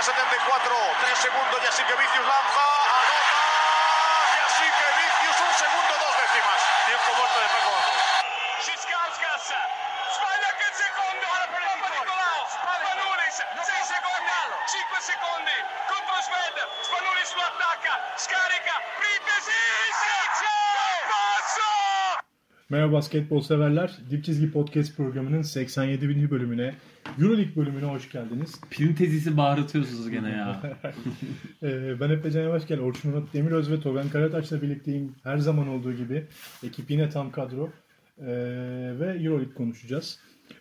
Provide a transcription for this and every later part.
30, 74, 3 segundos, y así que Vicius lanza, anota, y así que Vicius un segundo, dos décimas. Tiempo muerto de Paco Vamos. Siscauskas sbaglia che il secondo Papa Nicolau Spanulis 6 secondi 5 secondi contro Sved Spanulis lo attacca scarica Pripesi passo Merhaba basketbol severler. Dip Çizgi Podcast programının 87. bölümüne, Euroleague bölümüne hoş geldiniz. Pilin tezisi bağırtıyorsunuz gene ya. Ee, ben Efe Can Yavaşgel, Orçun Onat Demiröz ve Togan Karataş'la birlikteyim. Her zaman olduğu gibi. Ekip yine tam kadro. Ee, ve Euroleague konuşacağız.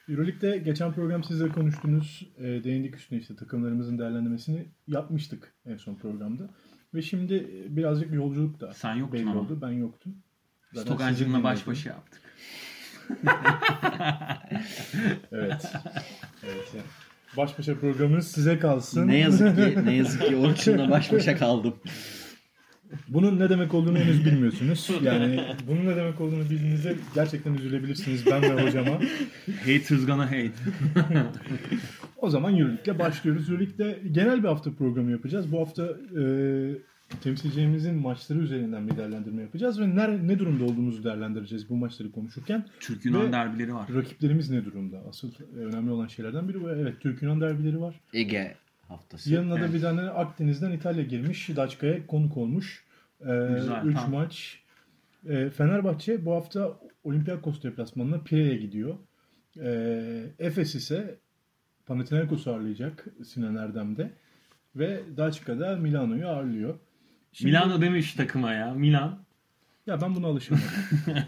Euroleague'de geçen program sizle konuştunuz. Ee, değindik üstüne işte takımlarımızın değerlendirmesini yapmıştık en son programda. Ve şimdi birazcık yolculuk da Sen yoktun belli ama. oldu. Ben yoktum. Sizin baş başa yaptık. Evet. Evet. yani. Baş başa programınız size kalsın. Ne yazık ki ne yazık ki Orçun'la baş başa kaldım. Bunun ne demek olduğunu henüz bilmiyorsunuz. Yani bunun ne demek olduğunu bildiğinizde gerçekten üzülebilirsiniz ben ve hocama. Haters gonna hate. O zaman Euroleague'le başlıyoruz. Euroleague'de genel bir hafta programı yapacağız. Bu hafta e, temsilcilerimizin maçları üzerinden bir değerlendirme yapacağız ve ner, ne durumda olduğumuzu değerlendireceğiz bu maçları konuşurken. Türk Yunan derbileri var. Rakiplerimiz ne durumda? Asıl e, önemli olan şeylerden biri bu. Evet Türk Yunan derbileri var. Ege haftası. Yanına da Evet. bir tane Akdeniz'den İtalya girmiş. Daçka'ya konuk olmuş. 3 Güzel, tamam. maç. Ee, Fenerbahçe bu hafta Olympiakos deplasmanına Pire'ye gidiyor. Ee, Efes ise Panathinaikos'u ağırlayacak Sinan Erdem'de. Ve Daçka'da Milano'yu ağırlıyor. Şimdi- Milano demiş takıma ya. Milan. Ya ben buna alışamadım.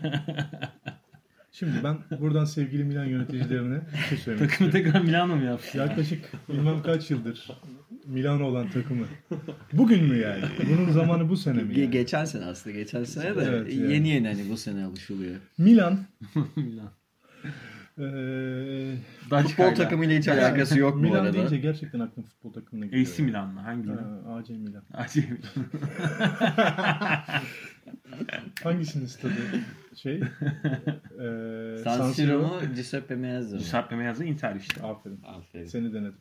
Şimdi ben buradan sevgili Milan yöneticilerine bir şey söylemek Takımı istiyorum. tekrar Milano mu yaptı? Yaklaşık bilmem kaç yıldır Milano olan takımı. Bugün mü yani? Bunun zamanı bu sene mi? Yani? geçen sene aslında geçen sene de Evet, yani. yeni yeni hani bu sene alışılıyor. Milan Milan. Eee Futbol takımıyla hiç alakası yok bu Milan arada. deyince gerçekten aklım futbol takımına gidiyor. AC Milan mı? Hangi Milan? AC Milan. AC Milan. Hangisinin stadı? Şey? eee San Siro mu Giuseppe Meazza mı? Giuseppe Meazza Inter işte. Aferin. Aferin. Seni denedim.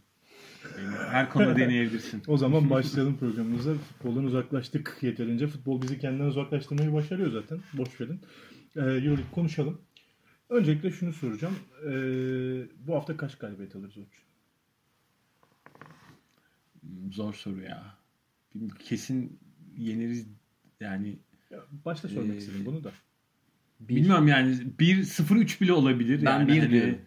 Her konuda deneyebilirsin. O zaman başlayalım programımıza. Futboldan uzaklaştık yeterince. Futbol bizi kendinden uzaklaştırmayı başarıyor zaten. Boş verin. Ee, Euroleague konuşalım. Öncelikle şunu soracağım. Ee, bu hafta kaç galibiyet alırız Orçun? Zor soru ya. Kesin yeniriz yani. Ya, başta sormak Ee, istedim bunu da. Bilmiyorum yani 1-0-3 bile olabilir. Ben yani. bir Hani, diyorum.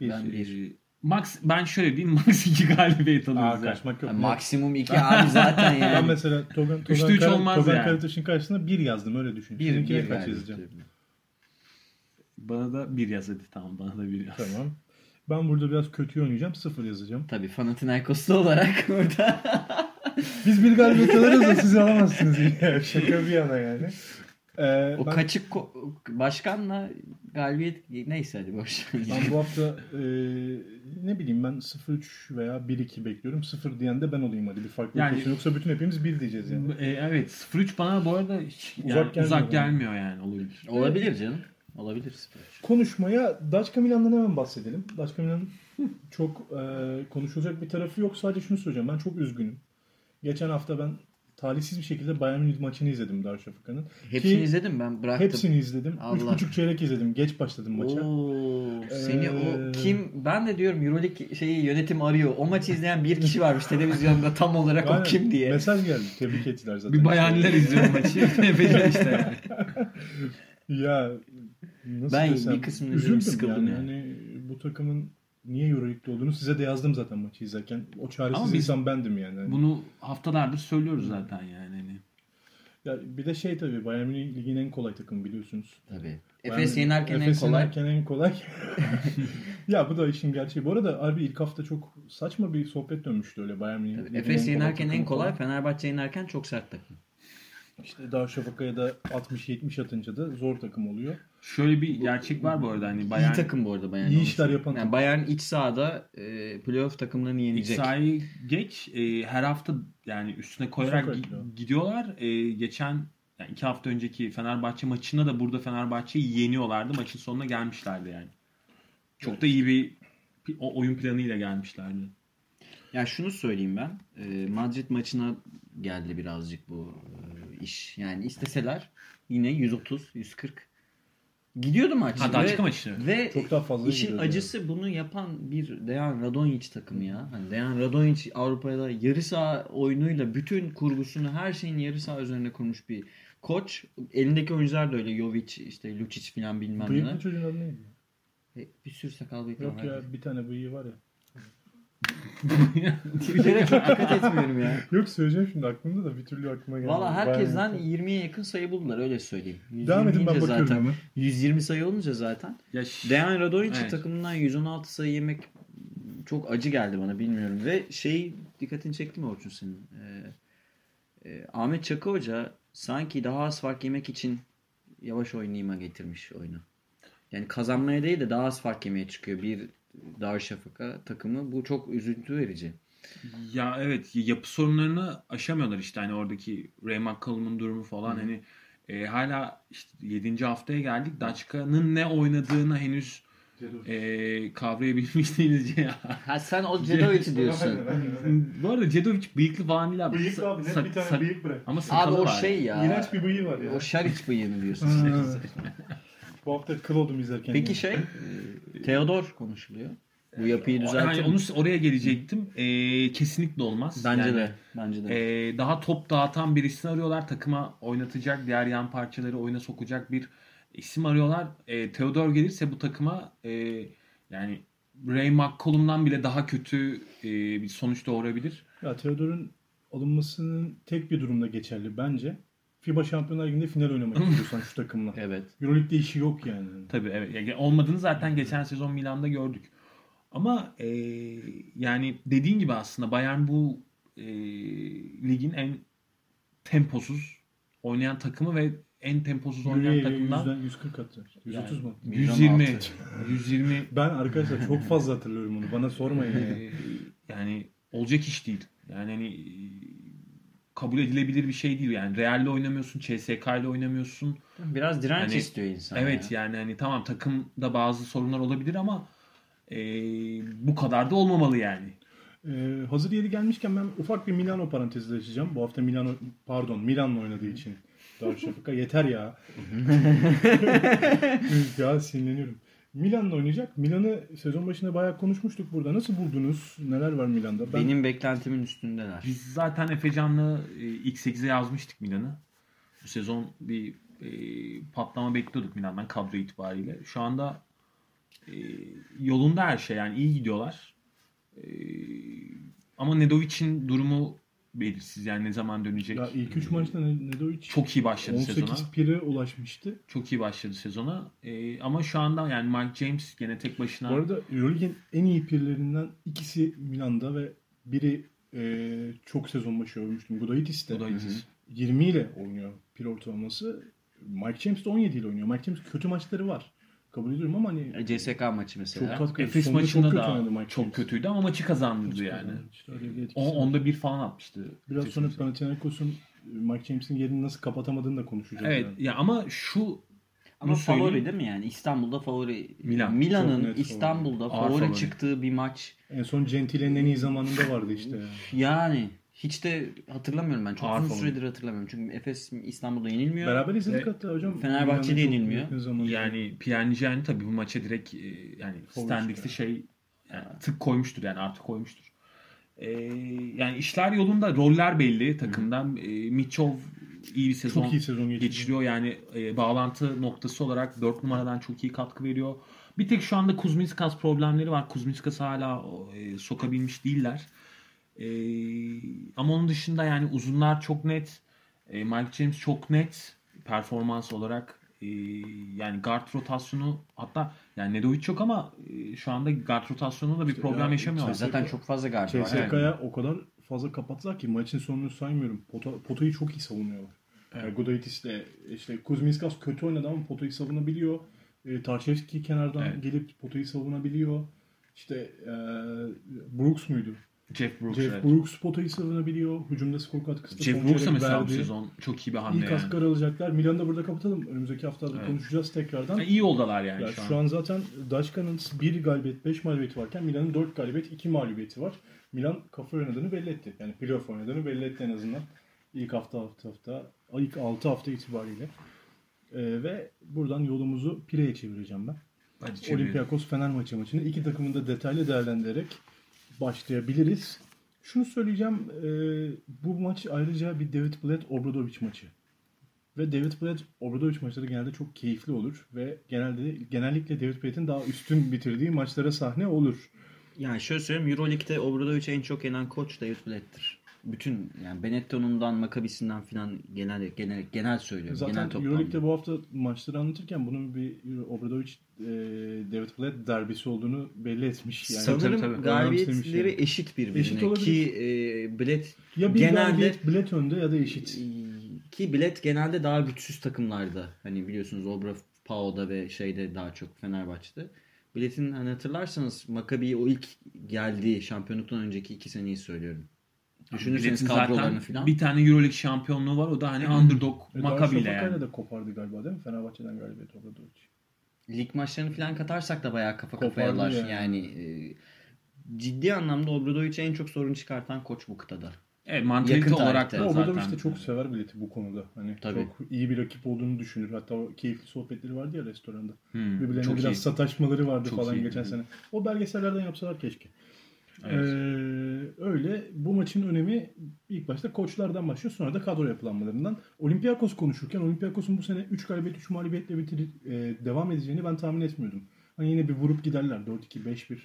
Bir. Ben bir. e, Max ben şöyle diyeyim Max 2 galibiyet Aa, alırız. yani. kaçmak yok. Ha, maksimum iki abi zaten Ben yani. mesela Togan, Üçte Togan, olmaz Togan yani. Karataş'ın karşısına bir yazdım öyle düşün. bir, Seninkine bir kaç galibiyet. yazacağım? Bana da bir yaz hadi tamam bana da bir yaz. Tamam. Ben burada biraz kötü oynayacağım. Sıfır yazacağım. Tabii Panathinaikoslu olarak burada. Biz bir galibiyet alırız da siz alamazsınız. Şaka bir yana yani. Ee, o ben- kaçık ko- başkanla galibiyet neyse hadi boş. Ben bu hafta e, ne bileyim ben 0-3 veya 1-2 bekliyorum. 0 diyen de ben olayım hadi bir farklı Yani- olsun. Yoksa bütün hepimiz 1 diyeceğiz yani. E, evet 0-3 bana bu arada hiç yani Uzak uzak, gelmiyor gelmiyor, bana. yani olabilir. Olabilir canım. Olabilir. Konuşmaya Daçka Milan'dan hemen bahsedelim. Daçka Milan'ın çok e, konuşulacak bir tarafı yok. Sadece şunu söyleyeceğim. Ben çok üzgünüm. Geçen hafta ben talihsiz bir şekilde Bayern Münih maçını izledim Darüşşafaka'nın. Hepsini Ki izledim ben bıraktım. Hepsini izledim. Allah. 3,5 çeyrek izledim. Geç başladım maça. Oo, seni Ee, o kim ben de diyorum Euroleague şeyi yönetim arıyor. O maçı izleyen bir kişi varmış televizyonda tam olarak o Aynen. kim diye. Mesaj geldi. Tebrik ettiler zaten. Bir bayaniler izliyor maçı. Efecan işte yani. Ya nasıl Ben desem, bir kısmını üzüldüm sıkıldım yani. Hani bu takımın niye Euroleague'de olduğunu size de yazdım zaten maçı izlerken. O çaresiz Ama insan bendim yani. Hani Bunu haftalardır söylüyoruz zaten yani. Hani. Ya bir de şey tabii Bayern Münih ligin en kolay takımı biliyorsunuz. Tabii. Efes yenerken en Efes kolay. yenerken en kolay. ya bu da işin gerçeği. Bu arada abi ilk hafta çok saçma bir sohbet dönmüştü öyle Bayern Münih. Efes kolay yenerken en kolay, falan. Fenerbahçe yenerken çok sert takım. İşte Darüşşafaka'ya da 60-70 atınca da zor takım oluyor. Şöyle bir gerçek var bu arada hani Bayern İyi takım bu arada Bayern. İyi olması. işler yapan Yani. Bayern iç sahada e, playoff takımlarını iç yenecek. sahayı geç e, her hafta yani üstüne koyarak gi- gidiyorlar. E, geçen yani iki hafta önceki Fenerbahçe maçında da burada Fenerbahçe'yi yeniyorlardı. Maçın sonuna gelmişlerdi yani. Çok da iyi bir o- oyun planıyla gelmişlerdi. Ya şunu söyleyeyim ben. Ee, Madrid maçına geldi birazcık bu e, iş. Yani isteseler yine 130, 140 gidiyordu maç. Ha, daha Ve- çıkma maçı. Ve Çok daha fazla işin acısı bunu yapan bir Dejan Radonjic takımı ya. Hani Dejan Radonjic Avrupa'da yarı saha oyunuyla bütün kurgusunu her şeyin yarı saha üzerine kurmuş bir koç. Elindeki oyuncular da öyle. Jovic, işte Lucic falan bilmem ne. Bıyıklı çocuğun adı neydi? E, Bir sürü sakal bıyıklı Yok ya bir tane bıyığı var ya. Twitter'e çok dikkat etmiyorum ya. Yok söyleyeceğim şimdi aklımda da bir türlü aklıma gelmedi. Valla herkesten Bayağı- 20'ye yakın sayı buldular öyle söyleyeyim. 120 Devam edin ben bakıyorum zaten, hemen. 120 sayı olunca zaten. Ya ş- Dejan Radonjic Evet. takımından 116 sayı yemek çok acı geldi bana bilmiyorum. Ve şey dikkatini çekti mi Orçun senin? Ee, e, Ahmet Çakı Hoca sanki daha az fark yemek için yavaş oynayıma getirmiş oyunu. Yani kazanmaya değil de daha az fark yemeye çıkıyor bir Darüşşafaka takımı. Bu çok üzüntü verici. Ya evet yapı sorunlarını aşamıyorlar işte hani oradaki Ray McCallum'un durumu falan hani e, hala işte 7. haftaya geldik. Daçka'nın ne oynadığını henüz e, kavrayabilmiş değiliz ya. Ha sen o Cedovic'i diyorsun. Bu arada Cedovic bıyıklı falan değil abi. Bıyık abi net Sak- bir tane sak- bıyık bırak. Ama Abi sakalı o var. şey ya. İğrenç bir bıyığı var ya. O Şariç bıyığı mı diyorsun? Bu hafta kıl oldum izlerken. Peki şey, e, Theodor konuşuluyor. Bu yapıyı düzeltir. Yani onu oraya gelecektim. E, kesinlikle olmaz. Bence Yani, de. Bence de. e, daha top dağıtan birisini arıyorlar. Takıma oynatacak, diğer yan parçaları oyuna sokacak bir isim arıyorlar. E, Theodor gelirse bu takıma e, yani Ray McCollum'dan bile daha kötü e, bir sonuç doğurabilir. Ya Theodor'un alınmasının tek bir durumda geçerli bence. FIBA Şampiyonlar Ligi'nde final oynamak istiyorsan şu takımla. evet. Euroleague'de işi yok yani. Tabii evet. Yani olmadığını zaten geçen sezon Milan'da gördük. Ama e, yani dediğin gibi aslında Bayern bu e, ligin en temposuz oynayan takımı ve en temposuz oynayan Yürüye takımdan yüzden 140 attı. 130 mu? 120 116. 120 Ben arkadaşlar çok fazla hatırlıyorum onu. Bana sormayın yani. e, yani olacak iş değil. Yani hani kabul edilebilir bir şey değil. Yani Real'le oynamıyorsun, CSK ile oynamıyorsun. Biraz direnç Hani- istiyor insan. Evet ya. yani hani tamam takımda bazı sorunlar olabilir ama e, bu kadar da olmamalı yani. Ee, hazır yeri gelmişken ben ufak bir Milano parantezi açacağım. Bu hafta Milano pardon Milan'la oynadığı için. Darüşşafaka yeter ya. ya sinirleniyorum. Milan'la oynayacak. Milan'ı sezon başında bayağı konuşmuştuk burada. Nasıl buldunuz? Neler var Milan'da? Ben Benim beklentimin üstündeler. Biz zaten Efecan'la e, ilk 8'e yazmıştık Milan'ı. Bu sezon bir e, patlama bekliyorduk Milan'dan kadro itibariyle. Şu anda e, yolunda her şey yani iyi gidiyorlar. E, ama Nedovic'in durumu belirsiz yani ne zaman dönecek. ya ilk 3 maçta ne, Nedovic Çok iyi başladı 18 sezona. pire ulaşmıştı. Çok iyi başladı sezona. E, ama şu anda yani Mike James gene tek başına Bu arada Euroleague'in en iyi pirlerinden ikisi Milan'da ve biri e, çok sezon başı övmüştüm. Gudaitis da iyi. 20 ile oynuyor pir ortalaması. Mike James de 17 ile oynuyor. Mike James kötü maçları var. Kabul ediyorum ama hani E, CSK maçı çok mesela. katkı. Efes Sonunda maçında çok da oynadı Mike çok James. kötüydü ama maçı kazandırdı yani. İşte öyle bir O, onda bir falan atmıştı. Biraz sonra Panathinaikos'un Mike James'in yerini nasıl kapatamadığını da konuşacağız. Evet yani. ya ama şu Ama favori söyleyeyim. değil mi yani? İstanbul'da favori. Milan. Çok Milan'ın İstanbul'da favori. Favori, çıktığı bir maç. En son Gentile'nin en iyi zamanında vardı işte. Yani hiç de hatırlamıyorum ben. Çok Ağır uzun süredir hatırlamıyorum. Çünkü Efes İstanbul'da yenilmiyor. Beraber izledik hatta hocam. Fenerbahçe'de yenilmiyor. Yani Pjanic tabii bu maça direkt e, yani çıkar. şey yani tık koymuştur yani artık koymuştur. E, yani işler yolunda roller belli takımdan. E, Mitchell iyi bir sezon, çok iyi sezon geçirdi. geçiriyor. Yani e, bağlantı noktası olarak 4 numaradan çok iyi katkı veriyor. Bir tek şu anda Kuzminskas problemleri var. Kuzminskas hala e, sokabilmiş değiller. E, ama onun dışında yani uzunlar çok net. E, Mike James çok net performans olarak. E, yani guard rotasyonu hatta yani Nedovic yok ama e, şu anda guard rotasyonunda bir İşte problem ya, yaşamıyorlar. Zaten çok fazla gardı var. CSK'ya o kadar fazla kapattılar ki maçın sonunu saymıyorum. Pota, potayı çok iyi savunuyorlar. Yani Gudaitis de işte Kuzminskas kötü oynadı ama potayı savunabiliyor. E, Tarşevski kenardan Evet. gelip potayı savunabiliyor. İşte e, Brooks muydu? Jeff Brooks. Jeff evet. Brooks potayı savunabiliyor. Hücumda skor katkısı da Jeff son Brooks da çeyrek mesela bu verdi. sezon çok iyi bir hamle İyi yani. kasklar alacaklar. Milan'ı da burada kapatalım. Önümüzdeki haftada Evet. konuşacağız tekrardan. Yani iyi yoldalar yani Ya şu, şu an. an zaten Daşkan'ın 1 galibiyet 5 mağlubiyeti varken Milan'ın 4 galibiyet 2 mağlubiyeti var. Milan kafa oynadığını belli etti. Yani playoff oynadığını belli etti en azından. İlk hafta hafta hafta ilk 6 hafta itibariyle. Ee, ve buradan yolumuzu Pire'ye çevireceğim ben. Hadi. Olympiakos Fener maçı maçını iki takımın da detaylı değerlendirerek başlayabiliriz. Şunu söyleyeceğim. e, bu maç ayrıca bir David Blatt Obradovic maçı. Ve David Blatt Obradovic maçları genelde çok keyifli olur ve genelde genellikle David Blatt'in daha üstün bitirdiği maçlara sahne olur. Yani şöyle söyleyeyim Euroleague'de Obradovic'e en çok yenen koç David Blatt'tir. Bütün yani Benetton'undan, Maccabi'sinden filan genel genel genel söylüyorum. genel Zaten toplamda. Euroleague'de bu hafta maçları anlatırken bunun bir Obradovic e, David Blatt derbisi olduğunu belli etmiş. Yani Sanırım tabii, galibiyetleri yani. eşit birbirine Eşit olabilir. ki e, Blatt ya bir genelde Blatt önde ya da eşit. ki Blatt genelde daha güçsüz takımlarda. Hani biliyorsunuz Obra Pao'da ve şeyde daha çok Fenerbahçe'de. Blatt'in hani hatırlarsanız Maccabi o ilk geldiği şampiyonluktan önceki iki seneyi söylüyorum. Düşünürseniz kadrolarını zaten falan. bir tane Euroleague şampiyonluğu var. O da hani underdog ile Darüşşafaka'yla yani. da kopardı galiba değil mi? Fenerbahçe'den galibiyet Obradovic. Lig maçlarını falan katarsak da bayağı kafa Kopardı kafayalar. yani. Yani, e, ciddi anlamda Obradovic'e en çok sorun çıkartan koç bu kıtada. Evet mantalite olarak da zaten. Obradovic de çok sever bileti bu konuda. Hani Tabii. çok iyi bir rakip olduğunu düşünür. Hatta o keyifli sohbetleri vardı ya restoranda. Hmm, Birbirlerine biraz iyi. sataşmaları vardı Çok falan iyi. geçen sene. O belgesellerden yapsalar keşke. Evet. Ee, öyle bu maçın önemi ilk başta koçlardan başlıyor sonra da kadro yapılanmalarından. Olympiakos konuşurken Olympiakos'un bu sene 3 galibiyet 3 mağlubiyetle bitir e, devam edeceğini ben tahmin etmiyordum. Hani yine bir vurup giderler 4-2 5-1.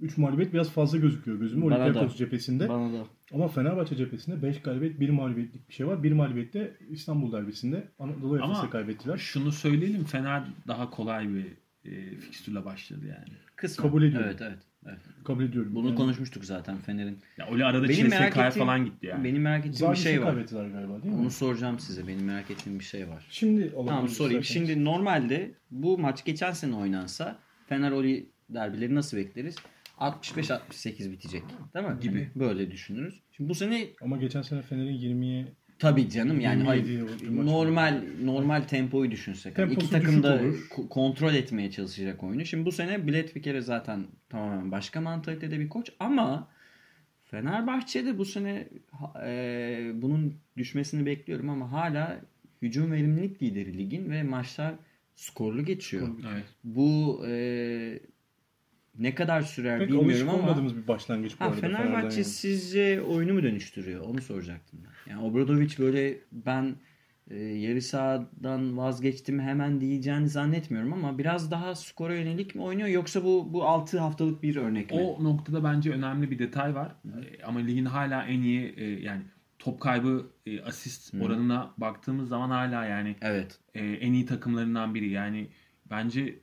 3 mağlubiyet biraz fazla gözüküyor gözüme Bana Olympiakos da. cephesinde. Bana da. Ama Fenerbahçe cephesinde 5 galibiyet 1 mağlubiyetlik bir şey var. 1 mağlubiyette İstanbul derbisinde Anadolu Efes'e kaybettiler. Şunu söyleyelim Fener daha kolay bir e, fikstürle başladı yani. Kısmen. Kabul ediyorum. Evet evet. Evet. Kabul ediyorum. Bunu Yani konuşmuştuk zaten Fener'in. Ya öyle arada Benim merak CSK'ya ettiğim, falan gitti yani. benim merak ettiğim bir Zalgiris'i şey var. kaybettiler galiba değil mi? Onu soracağım size. Benim merak ettiğim bir şey var. Şimdi Tamam sorayım. Şimdi normalde bu maç geçen sene oynansa Fener Oli derbileri nasıl bekleriz? 65-68 bitecek. Değil mi? Gibi. Hani böyle düşünürüz. Şimdi bu sene Ama geçen sene Fener'in 20'ye tabii canım yani 27 hayır, normal normal tempoyu düşünsek. Hani Temposu iki takım da ko- kontrol etmeye çalışacak oyunu. Şimdi bu sene Bilet bir kere zaten tamamen başka mantalitede bir koç ama Fenerbahçe'de bu sene e, bunun düşmesini bekliyorum ama hala hücum verimlilik lideri ligin ve maçlar skorlu geçiyor. Evet. Bu e, ne kadar sürer pek bilmiyorum ama olmadığımız bir başlangıç bu ha, arada. Fenerbahçe yani. sizce oyunu mu dönüştürüyor? Onu soracaktım ben. Yani Obradovic böyle ben e, yarı sahadan vazgeçtim hemen diyeceğini zannetmiyorum ama biraz daha skora yönelik mi oynuyor yoksa bu bu 6 haftalık bir örnek mi? O noktada bence önemli bir detay var. E, Ama ligin hala en iyi e, yani top kaybı e, asist Hı. oranına baktığımız zaman hala yani Evet. e, en iyi takımlarından biri. Yani bence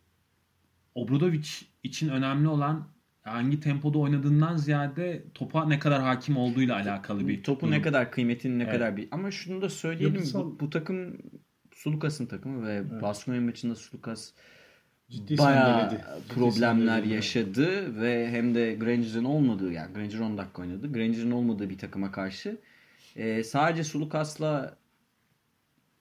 Obradovic için önemli olan hangi tempoda oynadığından ziyade topa ne kadar hakim olduğuyla alakalı bir Topu durum. ne kadar kıymetini ne Evet. kadar bir ama şunu da söyleyelim bu, bu takım Sulukas'ın takımı ve Evet. Baskonya maçında Sulukas Ciddi bayağı sendeledi. Ciddi problemler sendeledi. yaşadı ve hem de Granger'ın olmadığı yani Granger 10 dakika oynadı. Granger'ın olmadığı bir takıma karşı e, sadece Sulukas'la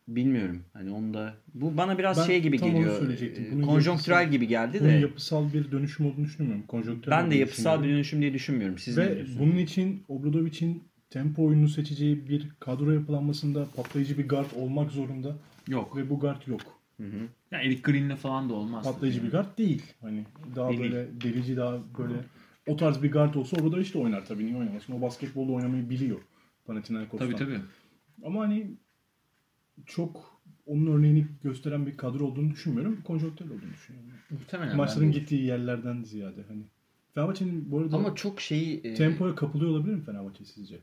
bilmiyorum. Hani onda bu bana biraz Ben şey gibi tam onu geliyor. söyleyecektim. e, Bunun Konjonktürel yapısal- gibi geldi Bunun de yapısal bir dönüşüm olduğunu düşünmüyorum. Konjonktürel ben de yapısal bir dönüşüm diye düşünmüyorum. Siz ne Ve diyorsunuz? bunun için Obradovic'in tempo oyununu seçeceği bir kadro yapılanmasında patlayıcı bir guard olmak zorunda Yok. ve bu guard yok. Hı hı. Ya Eric Green'le falan da olmaz. Patlayıcı bir guard değil. Hani daha Değil. böyle delici daha böyle o tarz bir guard olsa Obradovic de oynar tabii niye oynamasın. O basketbolda oynamayı biliyor Panathinaikos'tan. Tabii tabii. Ama hani çok onun örneğini gösteren bir kadro olduğunu düşünmüyorum. Konjonktürel olduğunu düşünüyorum. Muhtemelen Maçların gittiği yerlerden ziyade hani. Fenerbahçe'nin bu arada ama çok şeyi e, tempoya kapılıyor olabilir mi Fenerbahçe sizce?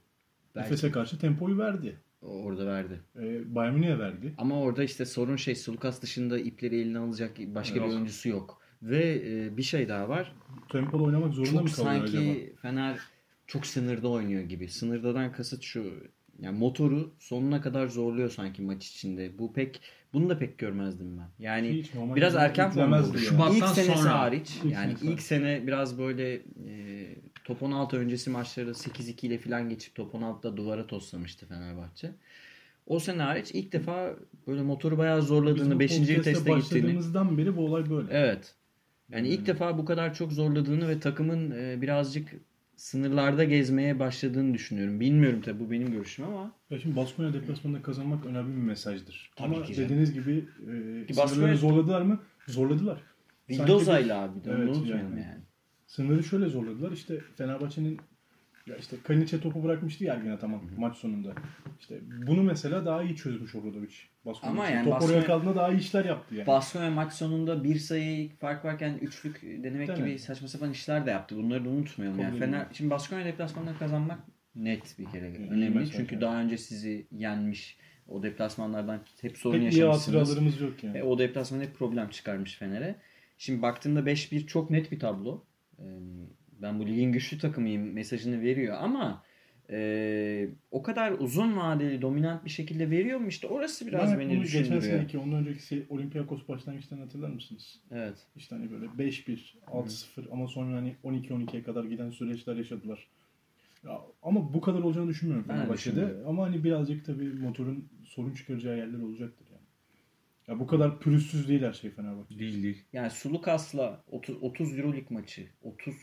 Efes'e karşı tempoyu verdi. orada verdi. E, Bayern Münih'e verdi. Ama orada işte sorun şey Sulukas dışında ipleri eline alacak başka Yok. bir oyuncusu yok. Ve e, bir şey daha var. Tempoda oynamak zorunda Çok mı kalıyor sanki acaba? Fener çok sınırda oynuyor gibi. Sınırdadan kasıt şu. Yani motoru sonuna kadar zorluyor sanki maç içinde. Bu pek bunu da pek görmezdim ben. Yani Hiç biraz erken formda. Şubattan ilk senesi sonra. hariç İlk yani senesi ilk sene biraz böyle e, top 16 öncesi maçları 8-2 ile falan geçip top 16'da duvara toslamıştı Fenerbahçe. O sene hariç ilk defa böyle motoru bayağı zorladığını, bu 5. podcast'e viteste gittiğini. başladığımızdan beri bu olay böyle. Evet. Yani ilk defa bu kadar çok zorladığını ve takımın e, birazcık sınırlarda gezmeye başladığını düşünüyorum. Bilmiyorum tabii bu benim görüşüm ama Ya şimdi Baskonya deplasmanında kazanmak önemli bir mesajdır. Tabii Ama ki dediğiniz gibi e, Ki sınırları Baskonya- zorladılar mı? Zorladılar. Sanki Vildoza bir- ile abi de onu Evet, unutmayalım yani. yani. Sınırı şöyle zorladılar. İşte Fenerbahçe'nin ya işte Kaliniç'e topu bırakmıştı ya Ergin'e tamam maç sonunda. İşte bunu mesela daha iyi çözmüş Obradovic. Baskonya Ama için. yani Top oraya Baskonya- kaldığında daha iyi işler yaptı yani. Baskonya maç sonunda bir sayı fark varken üçlük denemek Tabii. gibi saçma sapan işler de yaptı. Bunları da unutmayalım. Kabul Yani. Fener, şimdi Baskonya deplasmanında kazanmak net bir kere iyi önemli. Çünkü yani. daha önce sizi yenmiş. O deplasmanlardan hep sorun Pek iyi yaşamışsınız. hatıralarımız yok yani. E, o deplasman hep problem çıkarmış Fener'e. Şimdi baktığında 5-1 çok net bir tablo. Ben bu ligin güçlü takımıyım mesajını veriyor ama e, o kadar uzun vadeli dominant bir şekilde veriyor mu işte orası biraz ben beni bunu geçen düşündürüyor. seneki ondan önceki Olympiakos başlangıçtan hatırlar mısınız? Evet. İşte hani böyle 5-1, 6-0 ama sonra hani 12-12'ye kadar giden süreçler yaşadılar. Ya, ama bu kadar olacağını düşünmüyorum Ben düşünmüyorum. Ama hani birazcık tabii motorun sorun çıkaracağı yerler olacaktır yani. Ya bu kadar pürüzsüz değil her şey Fenerbahçe. Değil değil. Yani Sulukas'la 30, 30 Euro lig maçı. 30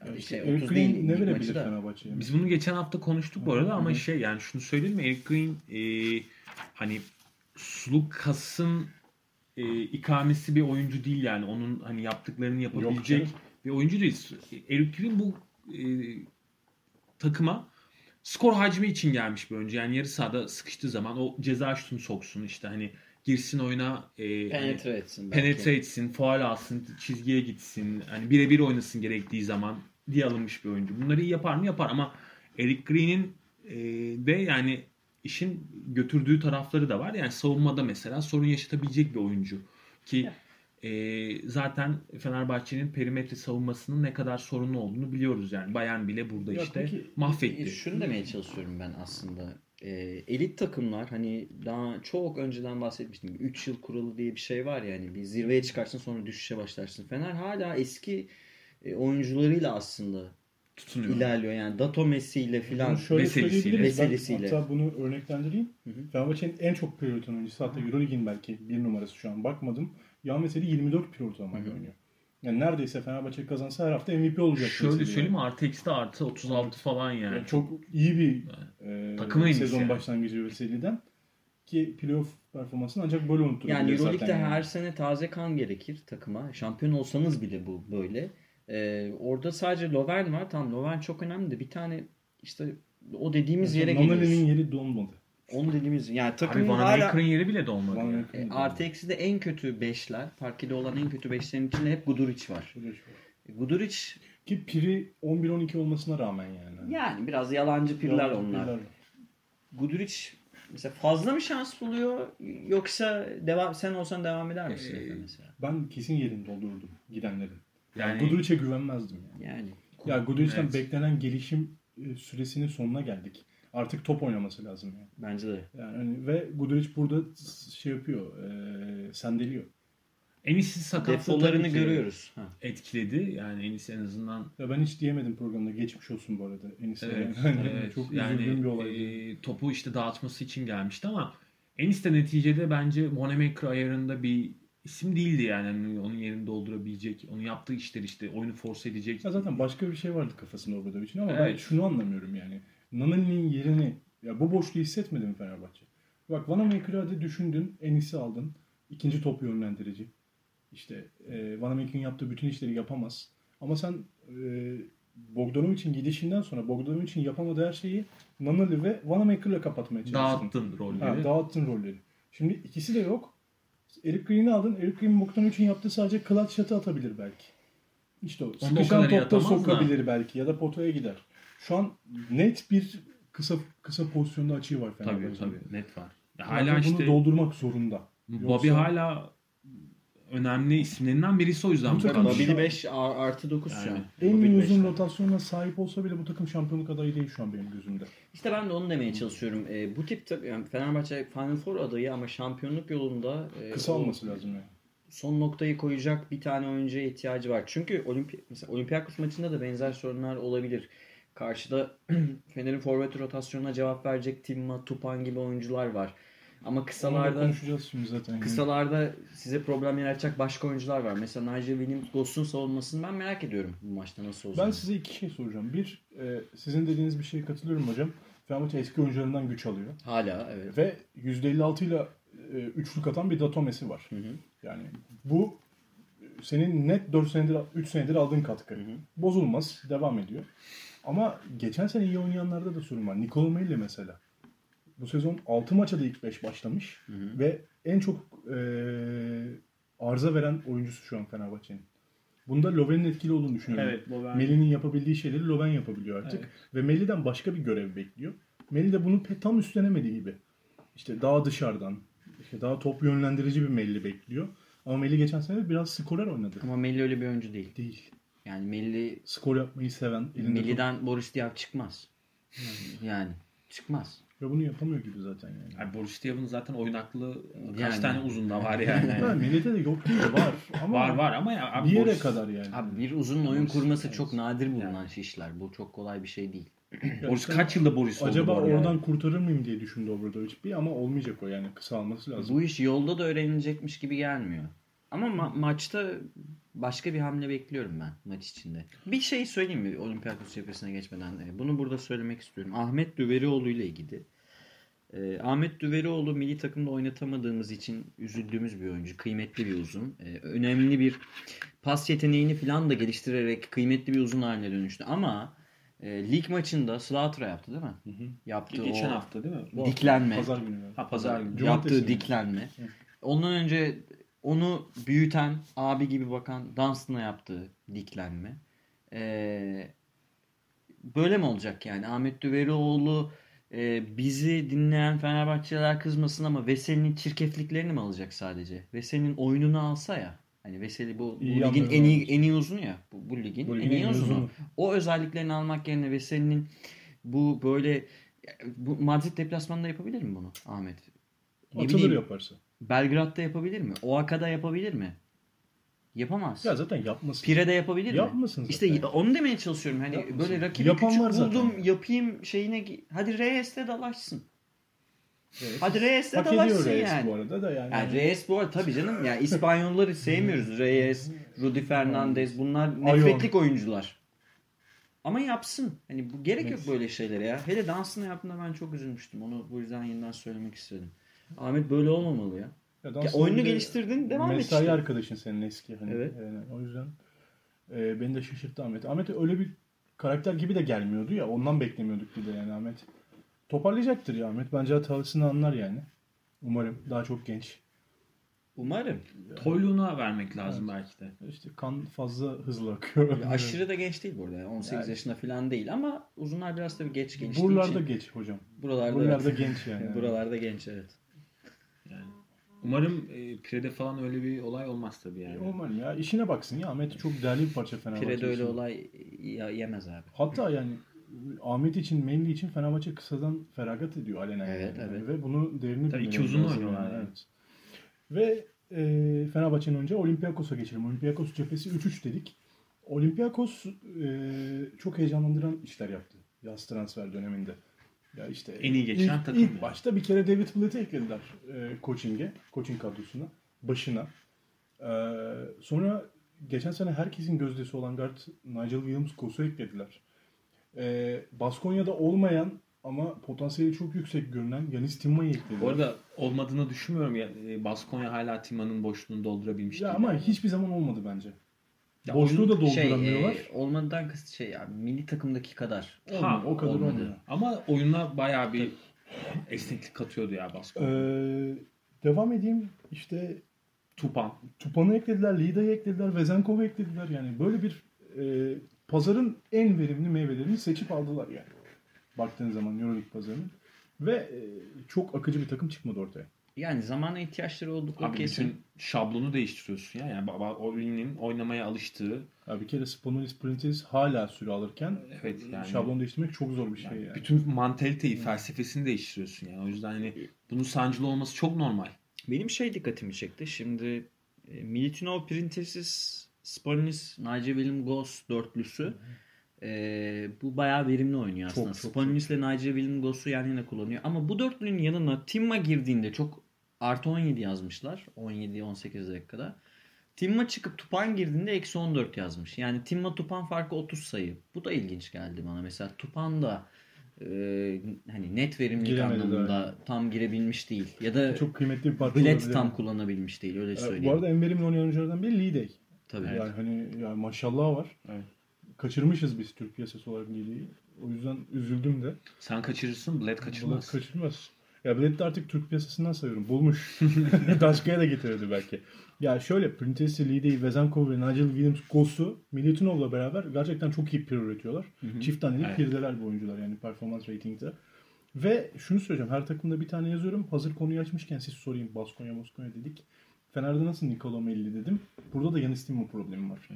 yani Ya işte şey, Eric 30 Green değil ne verebilir. Fenerbahçe'ye? Biz bunu geçen hafta konuştuk bu arada ama hı. şey yani şunu söyleyeyim mi? Eric Green e, hani Sulukas'ın e, ikamesi bir oyuncu değil yani. Onun hani yaptıklarını yapabilecek canım. bir oyuncu değil. Eric Green bu e, takıma skor hacmi için gelmiş bir oyuncu. Yani yarı sahada sıkıştığı zaman o ceza şutunu soksun işte hani girsin oyuna e, hani Penetre etsin belki. penetre etsin, faal alsın, çizgiye gitsin, hani birebir oynasın gerektiği zaman diye alınmış bir oyuncu. Bunları iyi yapar mı? Yapar ama Eric Green'in e, de yani işin götürdüğü tarafları da var. Yani savunmada mesela sorun yaşatabilecek bir oyuncu. Ki e, zaten Fenerbahçe'nin perimetre savunmasının ne kadar sorunlu olduğunu biliyoruz yani. Bayern bile burada Ya işte peki, mahvetti. Şunu demeye çalışıyorum ben aslında. E, elit takımlar hani daha çok önceden bahsetmiştim. 3 yıl kuralı diye bir şey var yani. Bir zirveye çıkarsın sonra düşüşe başlarsın. Fener hala eski e, oyuncularıyla aslında Tutunuyor. ilerliyor. Yani Dato Messi ile filan. Ben Veselisiyle. hatta bunu örneklendireyim. Fenerbahçe'nin en çok üreten oyuncusu hatta Euroleague'in belki bir numarası şu an bakmadım. Ya Meseli 24 pire ortalamayla Hı hı. oynuyor. Yani neredeyse Fenerbahçe kazansa her hafta MVP olacak. Şöyle söyleyeyim mi? yani. Artı eksi de artı 36 falan yani. Yani çok iyi bir e, en iyisi sezon yani. başlangıcı Veseli'den. Ki playoff performansını ancak böyle unutturabilir Yani Euroleague'de yani. her sene taze kan gerekir takıma. Şampiyon olsanız bile bu böyle. Ee, orada sadece Lovern var. Tamam Lovern çok önemli de bir tane işte o dediğimiz yere Mesela Nonali'nin geliyoruz. yeri donmadı. Onu dediğimiz yani Abi takımın hala Vanamaker'ın yeri bile dolmadı. Van yani. E, de artı eksi de en kötü beşler. Parkede olan en kötü beşlerin içinde hep Guduric var. Şöyle. E, Guduric Ki piri 11-12 olmasına rağmen yani. yani biraz yalancı pirler Yalancı onlar. pirler. Guduric mesela fazla mı şans buluyor yoksa devam sen olsan devam eder misin Ee, mesela? Ben kesin yerini doldururdum gidenlerin. Yani, Yani- Guduric'e güvenmezdim yani. Yani Ya Guduric'ten Evet. beklenen gelişim süresinin sonuna geldik. Artık top oynaması lazım yani. bence de. yani hani ve Guduric burada şey yapıyor, e, sendeliyor. Enis'in ki görüyoruz. Ha. etkiledi. Yani Enis en azından Ya ben hiç diyemedim programda geçmiş olsun bu arada Enis'e. evet, yani. evet, Çok yani üzüldüğüm bir olay. e, topu işte dağıtması için gelmişti ama Enis de neticede bence Moneymaker ayarında bir isim değildi yani. Hani onun yerini doldurabilecek, onun yaptığı işler işte oyunu force edecek. Ya zaten başka bir şey vardı kafasında Obradovic'in ama ben Evet. şunu anlamıyorum yani. Nanani'nin yerini, ya bu boşluğu hissetmedi mi Fenerbahçe? Bak Vanamaker'ı hadi düşündün, Enis'i aldın. ikinci top yönlendirici. İşte e, Vanamaker'ın yaptığı bütün işleri yapamaz. Ama sen e, Bogdanovic'in gidişinden sonra Bogdanovic'in yapamadığı her şeyi Nanali ve Vanamaker'la kapatmaya çalıştın. Dağıttın rolleri. Ha, dağıttın rolleri. Şimdi ikisi de yok. Eric Green'i aldın. Eric Green Bogdanovic'in yaptığı sadece clutch shot'ı atabilir belki. İşte o. Sıkışan topta atamaz da. sokabilir belki ya da potaya gider. Şu an net bir kısa kısa pozisyonda açığı var tabii Fenerbahçe'nin. tabii net var. Ya Yani hala bunu işte doldurmak zorunda. Bobby Yoksa- hala önemli isimlerinden birisi o yüzden. Bu takım. Babili 5 artı 9 şu an. Yani. En Babili beş. uzun rotasyona sahip olsa bile bu takım şampiyonluk adayı değil şu an benim gözümde. İşte ben de onu demeye çalışıyorum. E, bu tip tabii yani Fenerbahçe Final Four adayı ama şampiyonluk yolunda e, Kısa o olması lazım yani. son noktayı koyacak bir tane oyuncuya ihtiyacı var. Çünkü Olimpi mesela Olympiakos maçında da benzer sorunlar olabilir. Karşıda Fener'in forvet rotasyonuna cevap verecek Timma, Tupan gibi oyuncular var. Ama kısalarda konuşacağız şimdi zaten. kısalarda size problem yaratacak başka oyuncular var. Mesela Nigel Williams Ghost'un savunmasını ben merak ediyorum bu maçta nasıl olacak. Ben size iki şey soracağım. Bir, e, sizin dediğiniz bir şeye katılıyorum hocam. Fenerbahçe eski oyuncularından güç alıyor. Hala evet. Ve %56 ile e, üçlük atan bir Datomesi var. Hı hı. Yani bu senin net 4 senedir 3 senedir aldığın katkı. hı. Bozulmaz, devam ediyor. Ama geçen sene iyi oynayanlarda da sorun var. Nikola Melli mesela. Bu sezon 6 maça da ilk 5 başlamış hı. ve en çok e, arıza veren oyuncusu şu an Fenerbahçe'nin. Bunda Loven'in etkili olduğunu düşünüyorum. Evet, Loven. Melli'nin yapabildiği şeyleri Loven yapabiliyor artık. Ve Melli'den başka bir görev bekliyor. Melli de bunu tam üstlenemediği gibi. İşte daha dışarıdan, işte daha top yönlendirici bir Melli bekliyor. Ama Melli geçen sene biraz skorer oynadı. Ama Melli öyle bir oyuncu değil. Değil. Yani Melli Skor yapmayı seven, elinde Melli'den Boris Diaw çıkmaz. Yani çıkmaz. top- ve bunu yapamıyor gibi zaten yani. Yani Boris Diaw'ın zaten oyun aklı kaç Yani. tane uzun da var yani. Ha, Melli'de de yok değil var. Ama var var ama ya abi bir yere Boris- kadar yani. Abi bir uzun oyun Boris- kurması evet. çok nadir bulunan işler. Bu çok kolay bir şey değil. Boris kaç yılda Boris oldu Acaba oradan kurtarır mıyım diye düşündü Obradovic bir ama olmayacak o yani kısa alması lazım. Bu iş yolda da öğrenilecekmiş gibi gelmiyor. Ama ma- maçta başka bir hamle bekliyorum ben maç içinde. Bir şey söyleyeyim mi Olympiakos cephesine geçmeden? E, Bunu burada söylemek istiyorum. Ahmet Düverioğlu ile ilgili. E, Ahmet Düverioğlu milli takımda oynatamadığımız için üzüldüğümüz bir oyuncu. Kıymetli bir uzun. E, önemli bir pas yeteneğini falan da geliştirerek kıymetli bir uzun haline dönüştü. Ama e, lig maçında Slaughter'a yaptı değil mi? Yaptığı Geçen o hafta değil mi? Bu diklenme. Pazar günü. Ha pazar günü. Yaptığı diklenme. Ondan önce onu büyüten, abi gibi bakan Dunstan'a yaptığı diklenme. Ee, böyle mi olacak yani? Ahmet Düverioğlu e, bizi dinleyen Fenerbahçeliler kızmasın ama Veseli'nin çirkefliklerini mi alacak sadece? Veseli'nin oyununu alsa ya. Hani Veseli bu, bu İyi ligin en iyi en iyi uzunu ya. Bu, bu ligin Bu en ligin en iyi uzunu. uzunu. O özelliklerini almak yerine Veseli'nin bu böyle bu Madrid deplasmanında yapabilir mi bunu Ahmet? Ne Atılır bileyim, yaparsa. Belgrad'da yapabilir mi? Oaka'da yapabilir mi? Yapamaz. Ya zaten yapmasın. Pire'de yapabilir mi? Yapmasın zaten. İşte onu demeye çalışıyorum. Hani Yapmasın. böyle rakibi Yapan küçük var zaten. buldum yapayım şeyine hadi Reyes'te dalaşsın. Evet. Hadi Reyes'te Hak dalaşsın Reyes yani. bu arada da yani. Yani Reyes bu arada tabii canım. Yani İspanyolları sevmiyoruz. Reyes, Rudy Fernandez bunlar nefretlik oyuncular. Ama yapsın. Hani bu gerek yok Evet. böyle şeylere ya. Hele dansını yaptığında ben çok üzülmüştüm. Onu bu yüzden yeniden söylemek istedim. Ahmet böyle olmamalı ya. Ya Ya oyunu geliştirdin devam et Mesai işte. arkadaşın senin eski. Hani, Evet. Yani o yüzden e, beni de şaşırttı Ahmet. Ahmet öyle bir karakter gibi de gelmiyordu ya. Ondan beklemiyorduk bir de yani Ahmet. Toparlayacaktır ya Ahmet. Bence hatasını anlar yani. Umarım. Daha çok genç. Umarım. Toyluğuna vermek lazım belki de. İşte kan fazla hızlı akıyor. Ya aşırı da genç değil burada. 18 Yani. yaşında falan değil ama uzunlar biraz tabii geç geliştiği Buralarda için. geç hocam. Buralarda, Buralarda evet. genç yani. Buralarda genç evet. Yani. Umarım e, Pire'de falan öyle bir olay olmaz tabii yani. Umarım ya. işine baksın ya. Ahmet çok değerli bir parça Fenerbahçe Pire'de öyle olay ya- yemez abi. Hatta yani Ahmet için, Mendy için Fenerbahçe kısadan feragat ediyor alenen. Evet, yani. evet. Ve bunu değerini Tabii iki uzun oynuyorlar yani. Evet. Ve e, Fenerbahçe'nin önce Olympiakos'a geçelim. Olympiakos cephesi 3-3 dedik. Olympiakos e, çok heyecanlandıran işler yaptı yaz transfer döneminde. Ya işte En iyi geçen ilk, takım ilk yani. başta bir kere David Blatt'i eklediler e, coaching'e, coaching kadrosuna, başına. E, sonra geçen sene herkesin gözdesi olan guard Nigel Williams-Goss'u eklediler. E, Baskonya'da olmayan ama potansiyeli çok yüksek görünen Yanis Timma'yı eklediler. Bu arada olmadığını düşünmüyorum. Ya, e, Baskonya hala Tima'nın boşluğunu doldurabilmiş ya ama yani. hiçbir zaman olmadı bence. Ya Boşluğu da oyun- dolduramıyorlar. Şey, e, olmadan kast şey ya milli takımdaki kadar. Olmuyor, o kadar olmadı. olmuyor. Ama oyuna bayağı bir esneklik katıyordu ya Baskonya. Ee, devam edeyim. İşte Tupan. Tupan'ı eklediler, Lida'yı eklediler, Vezenkov'u eklediler. Yani böyle bir e, pazarın en verimli meyvelerini seçip aldılar yani. Baktığın zaman Euroleague pazarının. Ve e, çok akıcı bir takım çıkmadı ortaya. Yani zamana ihtiyaçları oldukları Abi kesin. bütün şablonu değiştiriyorsun ya. Yani baba oyunun oynamaya alıştığı Ya bir kere Spanulis Prentice hala süre alırken Evet, yani- şablon değiştirmek çok zor bir şey yani. bütün mantaliteyi, felsefesini değiştiriyorsun yani. O yüzden hani bunun sancılı olması çok normal. Benim şey dikkatimi çekti. Şimdi e, Militinov, Printezis, Spanolis, Nigel William Goss dörtlüsü e, bu bayağı verimli oynuyor aslında. Spanolis ile Nigel William Goss'u yan yana kullanıyor. Ama bu dörtlünün yanına Timma girdiğinde çok artı 17 yazmışlar. 17-18 dakikada. Timma çıkıp Tupan girdiğinde eksi 14 yazmış. Yani Timma Tupan farkı 30 sayı. Bu da ilginç geldi bana. Mesela Tupan da e, hani net verimlilik Giremedi anlamında daha. tam girebilmiş değil. Ya da çok kıymetli bir parça Bled olabilir. tam kullanabilmiş değil öyle söyleyeyim. Bu arada en verimli oynayan oyunculardan biri Day. Tabii. Yani hani yani maşallah var. Evet. Kaçırmışız biz Türk piyasası olarak Day'i. O yüzden üzüldüm de. Sen kaçırırsın, Bled Bled kaçırmaz. Ya Bled de artık Türk piyasasından sayıyorum. Bulmuş. Başkaya da getirirdi belki. Ya şöyle Printesi, Lee Day, Vezenkov ve Nigel Williams Goss'u Milutinov'la beraber gerçekten çok iyi pir üretiyorlar. Çift taneli Evet. pirdeler bu oyuncular yani performans ratingde. Ve şunu söyleyeceğim. Her takımda bir tane yazıyorum. Hazır konuyu açmışken siz sorayım. Baskonya, Moskonya dedik. Fener'de nasıl Nikola Melli dedim. Burada da Yanis Timo problemi var.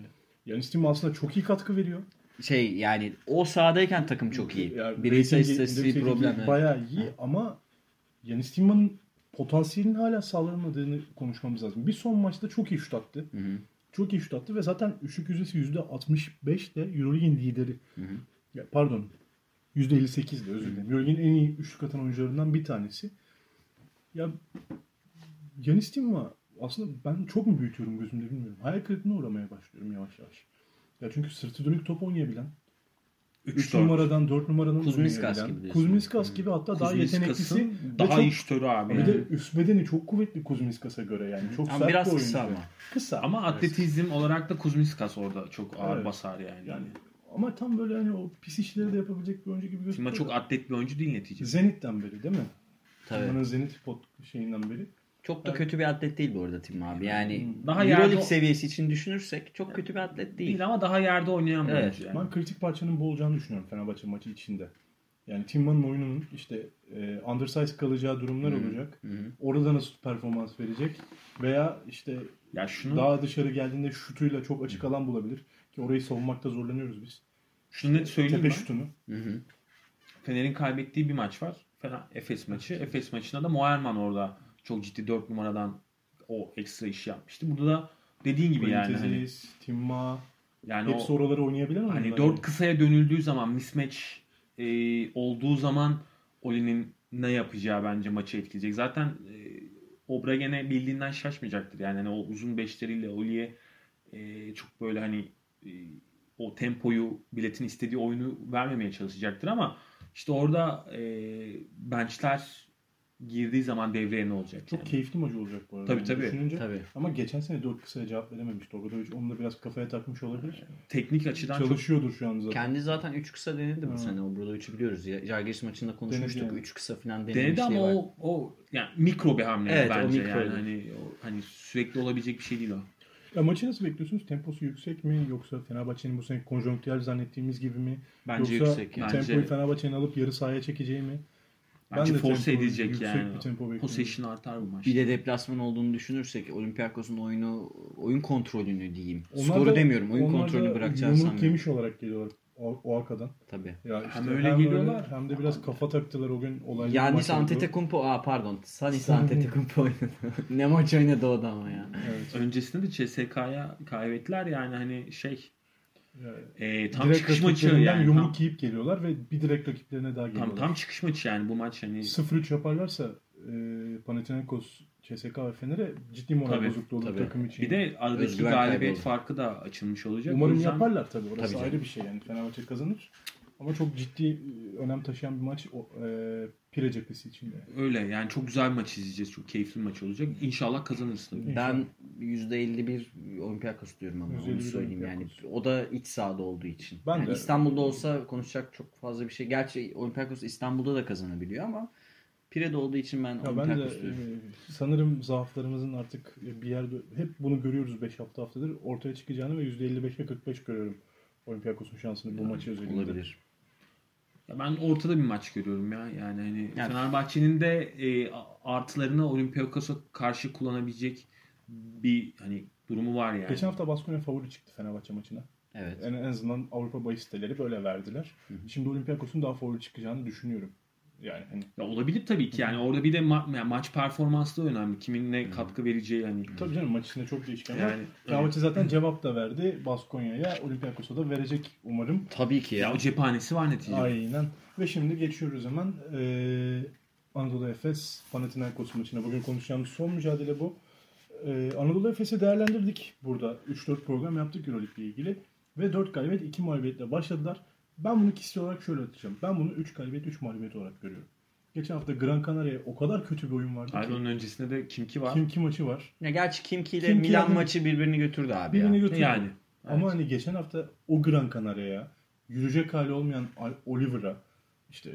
Yanis Timo aslında çok iyi katkı veriyor. Şey yani o sahadayken takım çok iyi. Yani Bireysel ratingi problem. evet. Bayağı iyi ama Yanis Timo'nun potansiyelinin hala sağlanamadığını konuşmamız lazım. Bir son maçta çok iyi şut attı. Hı hı. Çok iyi şut attı ve zaten üçlük yüzdesi %65 de Euroleague'in lideri. Ya, pardon. %58 de özür dilerim. Euroleague'in en iyi üçlük atan oyuncularından bir tanesi. Ya Yanis Timo aslında ben çok mu büyütüyorum gözümde bilmiyorum. Hayal kırıklığına uğramaya başlıyorum yavaş yavaş. Ya çünkü sırtı dönük top oynayabilen, 3 4. numaradan 4 numaradan Kuzminskas oynayabilen, gibi diyorsun. Kuzminskas gibi hatta daha yeteneklisi daha çok- iyi şutörü abi. bir yani. de üst bedeni çok kuvvetli Kuzminskas'a göre yani. Çok Ama sert biraz bir kısa ama. Kısa. Ama Evet. atletizm olarak da Kuzminskas orada çok ağır Evet. basar yani. yani ama tam böyle hani o pis işleri de yapabilecek bir oyuncu gibi gözüküyor. Tima çok atlet bir oyuncu değil neticede. Zenit'ten beri değil mi? Tabii. Tima'nın Zenit pot şeyinden beri. Çok da kötü bir atlet değil bu arada Tim abi. Yani Daha daha yerde- Euroleague seviyesi için düşünürsek çok kötü bir atlet değil. Değil ama daha yerde oynayan bir Evet. oyuncu yani. Ben kritik parçanın bu olacağını düşünüyorum Fenerbahçe maçı içinde. Yani Timma'nın oyununun işte e, undersize kalacağı durumlar olacak. Orada nasıl performans verecek? Veya işte Ya şunu daha dışarı geldiğinde şutuyla çok açık alan bulabilir. Ki orayı savunmakta zorlanıyoruz biz. şunu net söyleyeyim Tepe ben. şutunu. Hı hı. Fener'in kaybettiği bir maç var. Fener Efes maçı. Efes maçında da Moerman orada çok ciddi 4 numaradan o ekstra işi yapmıştı. Burada da dediğin gibi yani hani, Timma yani hepsi o oraları oynayabilen hani oyuncular 4 yani. kısaya dönüldüğü zaman mismatch e, olduğu zaman Oli'nin ne yapacağı bence maçı etkileyecek. Zaten e, Obragen'e bildiğinden şaşmayacaktır. Yani hani o uzun beşleriyle Oli'ye e, çok böyle hani e, o tempoyu biletin istediği oyunu vermemeye çalışacaktır ama işte orada e, benchler girdiği zaman devreye ne olacak? Çok yani? keyifli maç olacak bu arada. Tabii, Yani tabii. Düşününce. Tabii. Ama geçen sene 4 kısaya cevap verememişti. Obradovic onu da biraz kafaya takmış olabilir. Teknik açıdan çok Çalışıyordur şu an zaten. Kendi zaten 3 kısa denedi bu sene. O Brodovic'i biliyoruz. Ya- Jargiris maçında konuşmuştuk. Denedi yani. 3 kısa falan denedi denemişliği ama var. o, o yani mikro bir hamle Evet, o bence mikro. yani hani o, hani sürekli olabilecek bir şey değil o. Ya maçı nasıl bekliyorsunuz? Temposu yüksek mi? Yoksa Fenerbahçe'nin bu sene konjonktürel zannettiğimiz gibi mi? Bence Yoksa yüksek yani. Bence- tempoyu Fenerbahçe'nin alıp yarı sahaya çekeceği mi? Bence de force yüksek yani. Possession artar bu maç. Bir de deplasman olduğunu düşünürsek Olympiakos'un oyunu oyun kontrolünü diyeyim. Onlar Skoru da- demiyorum. Oyun kontrolünü bırakacağını Yumruk sanmıyorum. yemiş olarak geliyorlar o, o arkadan. Tabii. Ya işte Hem öyle geliyorlar. hem de biraz kafa taktılar o gün maç oldu. Antetokounmpo, aa pardon. Sanis San- Antetokounmpo oynadı. ne maç oynadı o da ama ya. Evet. Öncesinde de CSK'ya kaybettiler yani hani şey Yani e, tam direkt çıkış maçı yani yumruk tam, yiyip geliyorlar ve bir direkt rakiplerine daha tam, geliyorlar. tam çıkış maçı yani bu maç hani 0-3 yaparlarsa e, Panathinaikos, CSK ve Fener'e ciddi moral Tabii, bozukluğu olur tabii. takım için. bir de aradaki Özgüven galibiyet farkı da açılmış olacak. Umarım yüzden yaparlar tabii. Orası Tabii canım. ayrı bir şey yani. Fenerbahçe kazanır. Ama çok ciddi e, önem taşıyan bir maç o, e, Pire cephesi için de. öyle yani çok güzel bir maç izleyeceğiz. Çok keyifli bir maç olacak. İnşallah kazanırız tabii. Ben %51 Olympiakos diyorum ama onu %51 söyleyeyim yani. O da iç sahada olduğu için. Ben Yani de- İstanbul'da olsa konuşacak çok fazla bir şey. Gerçi Olympiakos İstanbul'da da kazanabiliyor ama Pire'de olduğu için ben Ya ben de e, diyorum. sanırım zaaflarımızın artık bir yerde hep bunu görüyoruz 5 hafta haftadır ortaya çıkacağını ve %55'e 45 görüyorum Olympiakos'un şansını bu maçı özelinde. Olabilir. Ben ortada bir maç görüyorum ya. Yani hani Yani- Fenerbahçe'nin de e, artılarını Olympiakos'a karşı kullanabilecek bir hani durumu var yani. Geçen hafta Baskonya favori çıktı Fenerbahçe maçına. Evet. En, en azından Avrupa bahis siteleri böyle verdiler. Şimdi Olympiakos'un daha favori çıkacağını düşünüyorum. Yani hani Ya olabilir tabii ki yani orada bir de ma- yani maç performansı da önemli. Kimin ne katkı vereceği hani. tabii canım maç içinde çok değişken. Yani, Fenerbahçe zaten cevap da verdi Baskonya'ya. Olympiakos'a da verecek umarım. Tabii ki ya. Ya o cephanesi var neticede. Aynen. Ve şimdi geçiyoruz hemen ee, Anadolu Efes Panathinaikos maçına. Bugün konuşacağımız son mücadele bu. Ee, Anadolu Efes'i değerlendirdik burada. 3-4 program yaptık Euroleague ile ilgili. Ve 4 galibiyet 2 mağlubiyetle başladılar. Ben bunu kişisel olarak şöyle atacağım. Ben bunu 3 galibiyet 3 mağlubiyet olarak görüyorum. Geçen hafta Gran Canaria o kadar kötü bir oyun vardı Hayır ki. onun öncesinde de kim ki var? Kim ki maçı var. Ya gerçi Kimki ile Kimki Milan yani- maçı birbirini götürdü abi Birini ya. götürdü. Yani. Ama hani geçen hafta o Gran Canaria'ya yürüyecek hali olmayan Al- Oliver'a işte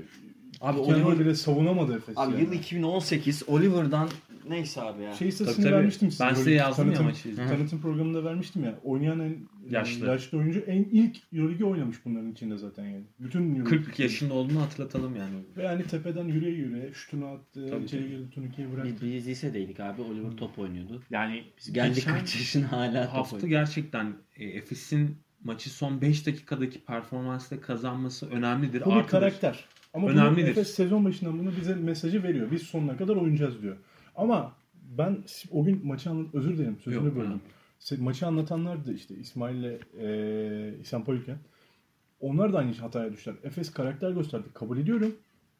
Abi Oliver Oliver- bile savunamadı Efes. Abi yani. yıl 2018 Oliver'dan neyse abi ya. Şey istatistiğini Tabii, tabii. vermiştim size. Ben size yazdım ya tanıtım- maçı. Tanıtım programında vermiştim ya. Oynayan en Yaşlı. yaşlı oyuncu en ilk Euroligi oynamış bunların içinde zaten yani. Bütün Euroleague. 40 yaşında olduğunu hatırlatalım yani. Ve yani tepeden yürüye yürüye şutunu attı, Tabii, içeri tabii. girdi, turnikeyi bıraktı. Biz, biz lisedeydik abi. Oliver top oynuyordu. Yani Biz geldik kaç yaşına hala top hafta oynuyor. gerçekten e, Efes'in maçı son 5 dakikadaki performansla kazanması önemlidir. Bu bir karakter. Ama Önemlidir. Efes sezon başından bunu bize mesajı veriyor. Biz sonuna kadar oynayacağız diyor. Ama ben o gün maçı anlat özür dilerim sözünü Yok, böldüm. önemli. Se- Maçı anlatanlar da işte İsmail'le e, İhsan Polüken. Onlar da aynı hataya düştüler. Efes karakter gösterdi. Kabul ediyorum.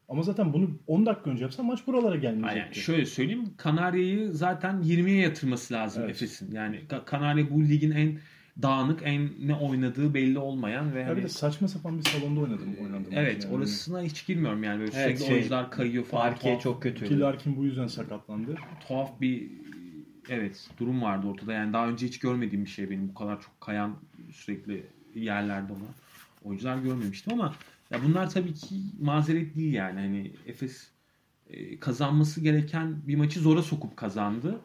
Ama zaten bunu 10 dakika önce yapsa maç buralara gelmeyecekti. şöyle söyleyeyim Kanarya'yı zaten 20'ye yatırması lazım Evet. Efes'in. Yani Ka- Kanarya bu ligin en dağınık, en ne oynadığı belli olmayan ve Ya hani, bir de saçma sapan bir salonda oynadım. oynandı maç evet yani. orasına hiç girmiyorum yani böyle Evet, sürekli şey, oyuncular kayıyor falan. Parke tuhaf, çok kötü. Larkin bu yüzden sakatlandı. tuhaf bir evet durum vardı ortada. Yani daha önce hiç görmediğim bir şey benim bu kadar çok kayan sürekli yerlerde olan oyuncular görmemiştim ama ya bunlar tabii ki mazeret değil yani. Hani Efes e, kazanması gereken bir maçı zora sokup kazandı.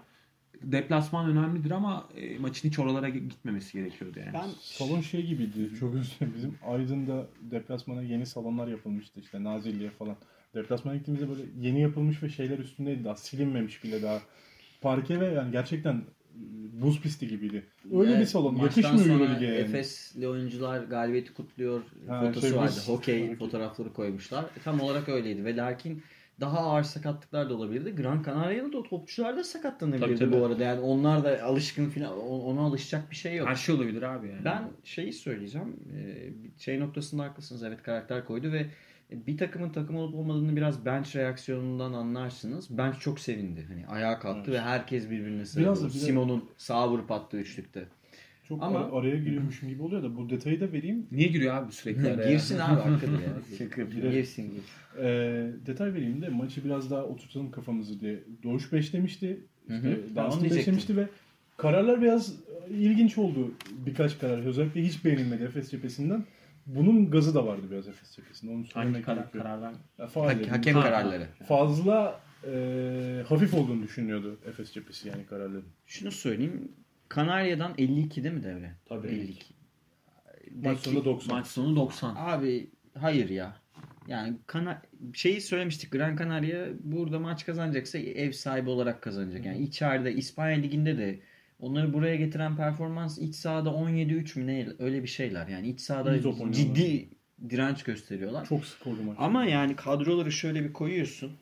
Deplasman önemlidir ama e, maçın hiç oralara gitmemesi gerekiyordu yani. Ben Salon şey gibiydi. Çok dilerim. Bizim Aydın'da deplasmana yeni salonlar yapılmıştı işte Nazilli'ye falan. Deplasmana gittiğimizde böyle yeni yapılmış ve şeyler üstündeydi daha silinmemiş bile daha. Parke ve yani gerçekten e, buz pisti gibiydi. Öyle bir Evet, salon. maçtan Yakışmıyor Euroleague'e yani. Efesli oyuncular galibiyeti kutluyor Ha, fotosu şey, vardı. buz- Hokey fotoğrafları koymuşlar. E, Tam olarak öyleydi ve lakin daha ağır sakatlıklar da olabilirdi. Gran Canaria'da da topçular da sakatlanabilirdi Tabii, tabii. bu arada. Yani onlar da alışkın falan ona alışacak bir şey yok. Her şey olabilir abi yani. Ben şeyi söyleyeceğim. Şey noktasında haklısınız. Evet karakter koydu ve bir takımın takım olup olmadığını biraz bench reaksiyonundan anlarsınız. Bench çok sevindi. Hani ayağa kalktı Evet. ve herkes birbirine sarıldı. Simon'un sağ vurup attığı üçlükte. Çok Ama- ar- araya giriyormuşum gibi oluyor da bu detayı da vereyim. Niye giriyor abi sürekli araya? girsin abi arkada ya. Şaka girsin girsin. Ee, detay vereyim de maçı biraz daha oturtalım kafamızı diye. Doğuş 5 demişti. Hı hı. İşte Ben onu Dunstan 5 diyecektim. demişti ve kararlar biraz ilginç oldu. Birkaç karar. Özellikle hiç beğenilmedi Efes cephesinden. Bunun gazı da vardı biraz Efes cephesinde. Onu Hangi söylemek karar, gerekiyor. kararlar? Ya, faul Ha- hakem Ha, kararları. Fazla e, hafif olduğunu düşünüyordu Efes cephesi yani kararların. Şunu söyleyeyim. Kanarya'dan 52 değil mi devre? Tabii. 52. Maç sonunda 90. Maç sonu 90. Abi hayır ya. Yani kana şeyi söylemiştik. Gran Canaria burada maç kazanacaksa ev sahibi olarak kazanacak. Yani içeride İspanya liginde de onları buraya getiren performans iç sahada 17-3 mü ne öyle bir şeyler. Yani iç sahada ciddi direnç gösteriyorlar. Çok skorlu maç. Ama yani kadroları şöyle bir koyuyorsun.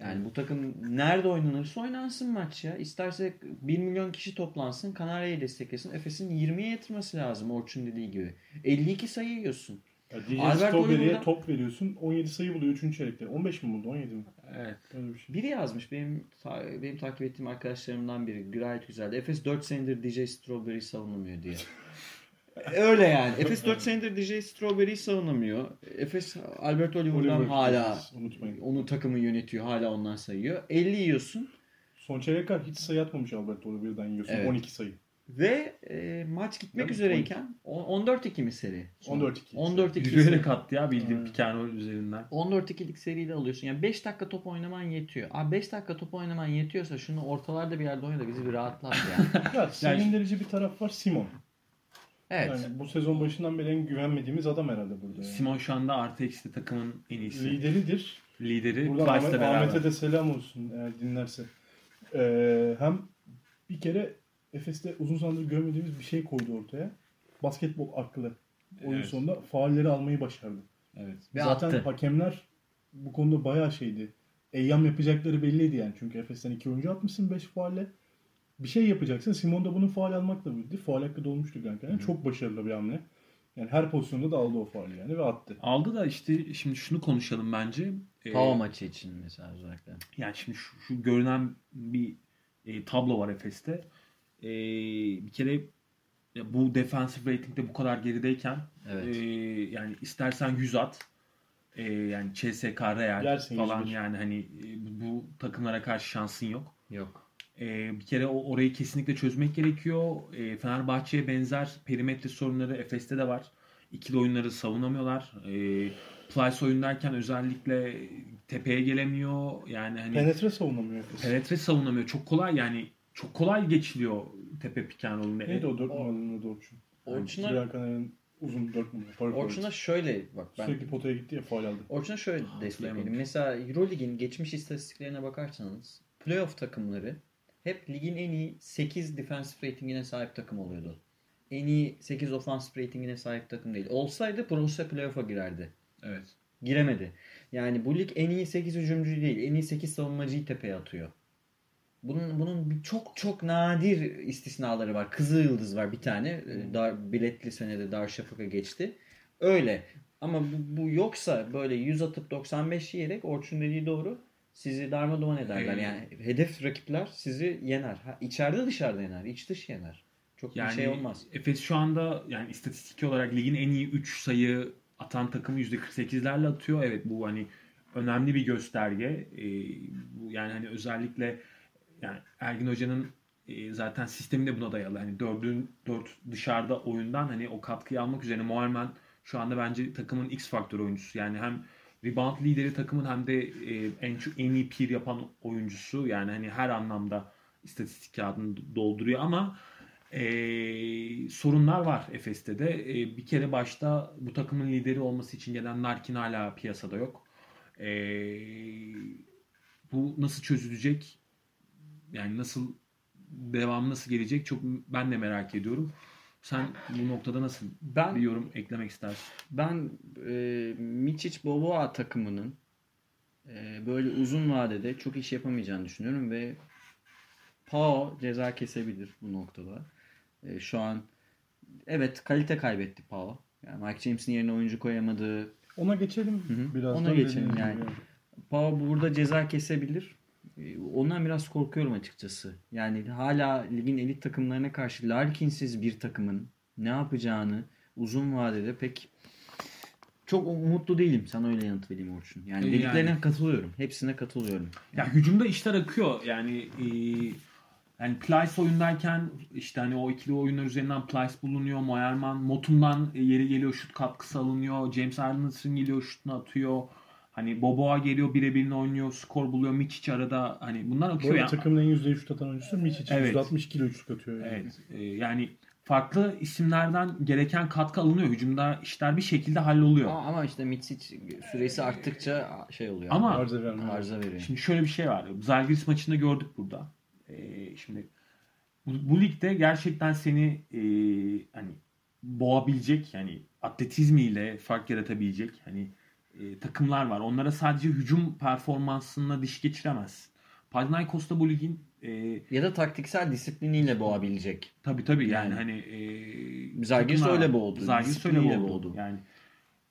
Yani bu takım nerede oynanırsa oynansın maç ya. İsterse 1 milyon kişi toplansın, Kanarya'yı desteklesin. Efes'in 20'ye yatırması lazım Orçun dediği gibi. 52 sayı yiyorsun. Ya DJ Albert Oliver'dan- top veriyorsun. 17 sayı buluyor 3. çeyrekte. 15 mi buldu? 17 mi? Evet. Öyle bir şey. Biri yazmış benim ta- benim takip ettiğim arkadaşlarımdan biri gayet güzeldi. Efes 4 senedir DJ Strawberry savunamıyor diye. Öyle yani. Efes 4 senedir DJ Strawberry'i savunamıyor. Efes Albert Oliver'dan Oliver hala unutmayın. onu takımı yönetiyor. Hala ondan sayıyor. 50 yiyorsun. Son çeyreğe kadar hiç sayı atmamış Albert Oliver'dan yiyorsun. Evet. 12 sayı. Ve e, maç gitmek Evet, üzereyken o- 14-2 mi seri? 14-2. 14-2 seri. Yürüyerek attı ya bildiğin Evet. roll üzerinden. 14-2'lik seriyle alıyorsun. Yani 5 dakika top oynaman yetiyor. Abi 5 dakika top oynaman yetiyorsa şunu ortalarda bir yerde oyna da bizi bir rahatlat yani. Ya sevindirici bir taraf var Simon. Evet. Yani bu sezon başından beri en güvenmediğimiz adam herhalde burada. Yani. Simon şu anda artı eksi takımın en iyisi. Lideridir. Lideri Buradan Price'la Ahmet, beraber. Ahmet'e de selam olsun eğer dinlerse. Ee, hem bir kere Efes'te uzun zamandır görmediğimiz bir şey koydu ortaya. Basketbol aklı. Oyun Evet. sonunda faalleri almayı başardı. Evet. Ve Zaten attı. hakemler bu konuda bayağı şeydi. Eyyam yapacakları belliydi yani. Çünkü Efes'ten iki oyuncu atmışsın 5 faalle. Bir şey yapacaksın. Simon da bunu faal almakla bildi. Faal hakkı dolmuştu kanka. Yani çok başarılı bir hamle. Yani her pozisyonda da aldı o faali yani ve attı. Aldı da işte şimdi şunu konuşalım bence. Ee, Pau maçı için mesela özellikle. Yani şimdi şu, şu görünen bir e, tablo var Efes'te. E, bir kere bu defensive ratingde bu kadar gerideyken Evet. e, yani istersen 100 at e, yani CSK Real Yersin falan 101. yani hani e, bu, bu takımlara karşı şansın yok. Yok. E, bir kere o, orayı kesinlikle çözmek gerekiyor. E, Fenerbahçe'ye benzer perimetre sorunları Efes'te de var. İkili oyunları savunamıyorlar. E, Plyce oyun derken özellikle tepeye gelemiyor. Yani hani Penetre savunamıyor penetre savunamıyor. Çok kolay yani çok kolay geçiliyor tepe piken rolünde. Neydi o 4 numaralı da Orçun? Orçun'a, Bilal Kaner'in uzun 4 numara. Orçun'a şöyle bak ben Sürekli potaya gitti ya faal aldı. Orçun'a şöyle destekleyelim. Mesela Eurolig'in geçmiş istatistiklerine bakarsanız playoff takımları hep ligin en iyi 8 defensive ratingine sahip takım oluyordu. En iyi 8 offensive ratingine sahip takım değil. Olsaydı Borussia playoff'a girerdi. Evet. Giremedi. Yani bu lig en iyi 8 hücumcu değil. En iyi 8 savunmacıyı tepeye atıyor. Bunun bunun bir çok çok nadir istisnaları var. Kızıl Yıldız var bir tane. Ee, Dar, biletli senede Darüşşafaka geçti. Öyle. Ama bu, bu yoksa böyle 100 atıp 95 yiyerek Orçun dediği doğru sizi darmadağın ederler. Ee, Yani hedef rakipler sizi yener. Ha, içeride dışarıda yener. iç dış yener. Çok Yani bir şey olmaz. Efes şu anda yani istatistik olarak ligin en iyi 3 sayı atan takımı %48'lerle atıyor. Evet bu hani önemli bir gösterge. Ee, bu yani hani özellikle yani Ergin Hoca'nın e, zaten sistemi de buna dayalı. Hani dördün dört dışarıda oyundan hani o katkıyı almak üzerine Muharmen şu anda bence takımın X faktör oyuncusu. Yani hem rebound lideri takımın hem de e, en çok en iyi peer yapan oyuncusu. Yani hani her anlamda istatistik kağıdını dolduruyor ama e, sorunlar var Efes'te de. E, bir kere başta bu takımın lideri olması için gelen Larkin hala piyasada yok. E, bu nasıl çözülecek? Yani nasıl devam nasıl gelecek? Çok ben de merak ediyorum. Sen bu noktada nasıl Ben bir yorum eklemek istersin? Ben e, Miçic Boboa takımının e, böyle uzun vadede çok iş yapamayacağını düşünüyorum ve Pau ceza kesebilir bu noktada. E, şu an evet kalite kaybetti Pau. Yani Mike James'in yerine oyuncu koyamadı. Ona geçelim hı. birazdan. Ona geçelim yani. Pau burada ceza kesebilir. Ondan biraz korkuyorum açıkçası. Yani hala ligin elit takımlarına karşı Larkin'siz bir takımın ne yapacağını uzun vadede pek çok umutlu değilim. Sana öyle yanıt vereyim Orçun. Yani Yani- dediklerine katılıyorum. Hepsine katılıyorum. Ya hücumda işler akıyor. Yani e, yani Plyce oyundayken işte hani o ikili oyunlar üzerinden Plyce bulunuyor. Moerman Motum'dan e, yeri geliyor şut katkısı alınıyor. James Arnoldson geliyor şutunu atıyor. Hani Boboa geliyor birebirini oynuyor. Skor buluyor. Miçic arada hani bunlar Bu akıyor. arada ya. takımın en yüzde şut atan oyuncusu Miçic. Evet. 160 kilo üçlük atıyor. Yani. Evet. e, yani farklı isimlerden gereken katkı alınıyor. Hücumda işler bir şekilde halloluyor. Ama, ama işte Mitsic süresi arttıkça şey oluyor. Ama- Arıza vermiyor. arıza veriyor. Şimdi şöyle bir şey var. Zalgiris maçında gördük burada. Ee, şimdi bu, bu ligde gerçekten seni e, hani boğabilecek yani atletizmiyle fark yaratabilecek hani e, takımlar var. Onlara sadece hücum performansına diş geçiremez. Panathinaikos da bu ligin e, Ya da taktiksel disipliniyle boğabilecek. tabii tabii yani, Yani. hani e, takımlar öyle boğdu. Zalgiris öyle boğdu. boğdu. Yani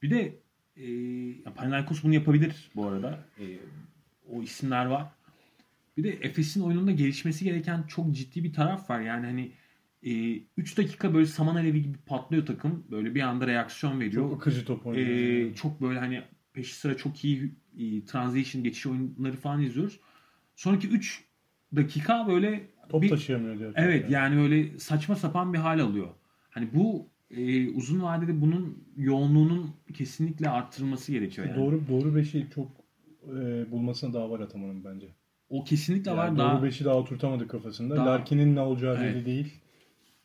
bir de e, ya Panathinaikos bunu yapabilir bu arada. E, o isimler var. Bir de Efes'in oyununda gelişmesi gereken çok ciddi bir taraf var. Yani hani 3 dakika böyle saman alevi gibi patlıyor takım. Böyle bir anda reaksiyon veriyor. Çok akıcı top oynuyor. Ee, çok böyle hani peşi sıra çok iyi e, transition geçiş oyunları falan izliyoruz. Sonraki 3 dakika böyle top bir- taşıyamıyor diyor. Evet yani böyle saçma sapan bir hal alıyor. Hani bu e, uzun vadede bunun yoğunluğunun kesinlikle arttırılması gerekiyor yani. Doğru doğru beşi çok e, bulmasına daha var atamanın bence. O kesinlikle Yani var doğru daha beşi daha oturtamadı kafasında. Daha- Larkin'in ne olacağı belli Evet. değil.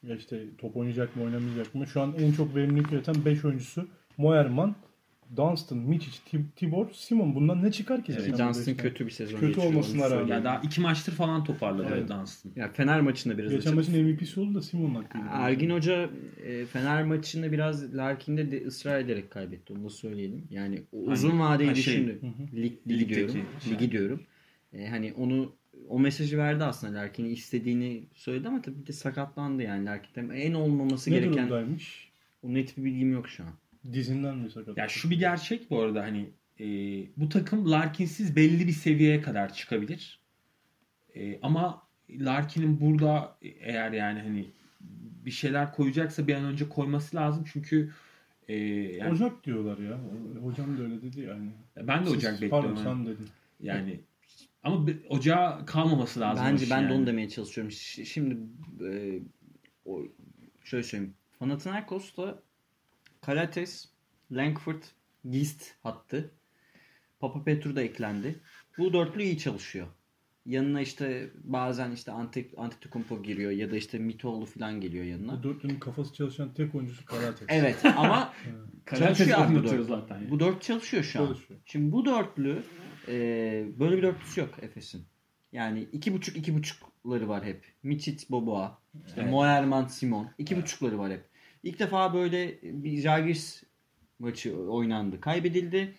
Ya işte top oynayacak mı oynamayacak mı? Şu an en çok verimlilik üreten 5 oyuncusu Moerman, Dunstan, Mičić, Tib- Tibor, Simon. Bundan ne çıkar ki? Evet, Dunstan kötü bir sezon Kötü olmasına rağmen. söyleyeyim. Ya daha iki maçtır falan toparladı Evet. Dunstan. Ya Fener maçında biraz Geçen açık- maçın MVP'si oldu da Simon'un hakkıydı. Ergin Hoca e, Fener maçında biraz Larkin'de de ısrar ederek kaybetti. Onu da söyleyelim. Yani o uzun vadeyi ha, şey, düşündü. Lig, ligi Ligdeki diyorum. şey. Ligi diyorum. E, hani onu o mesajı verdi aslında Larkin'i istediğini söyledi ama tabii de sakatlandı yani Larkin. En olmaması Ne gereken durumdaymış? o net bir bilgim yok şu an. Dizinden mi sakat? Ya şu bir gerçek bu arada hani e, bu takım Larkin'siz belli bir seviyeye kadar çıkabilir. E, ama Larkin'in burada eğer yani hani bir şeyler koyacaksa bir an önce koyması lazım çünkü e, yani Ocak diyorlar ya. Hocam da öyle dedi yani. ben de Ocak Siz- bekliyorum. Pardon sen dedin. Yani ama bir- ocağa kalmaması lazım. Bence ben de yani. onu demeye çalışıyorum. Şimdi e, o, şöyle söyleyeyim. Panathinaikos'ta Kalates, Langford, Gist hattı. Papa Petru da eklendi. Bu dörtlü iyi çalışıyor. Yanına işte bazen işte Ante, Antetokounmpo giriyor ya da işte Mitoğlu falan geliyor yanına. Bu dörtlünün kafası çalışan tek oyuncusu Karates. Evet ama çalışıyor abi bu dörtlü. zaten yani. Bu dört çalışıyor şu an. Çalışıyor. Şimdi bu dörtlü e, böyle bir dörtlüsü yok Efes'in. Yani iki buçuk iki buçukları var hep. Miçit Boboa, işte Evet. Moerman Simon. iki buçukları var hep. İlk defa böyle bir Žalgiris maçı oynandı. Kaybedildi.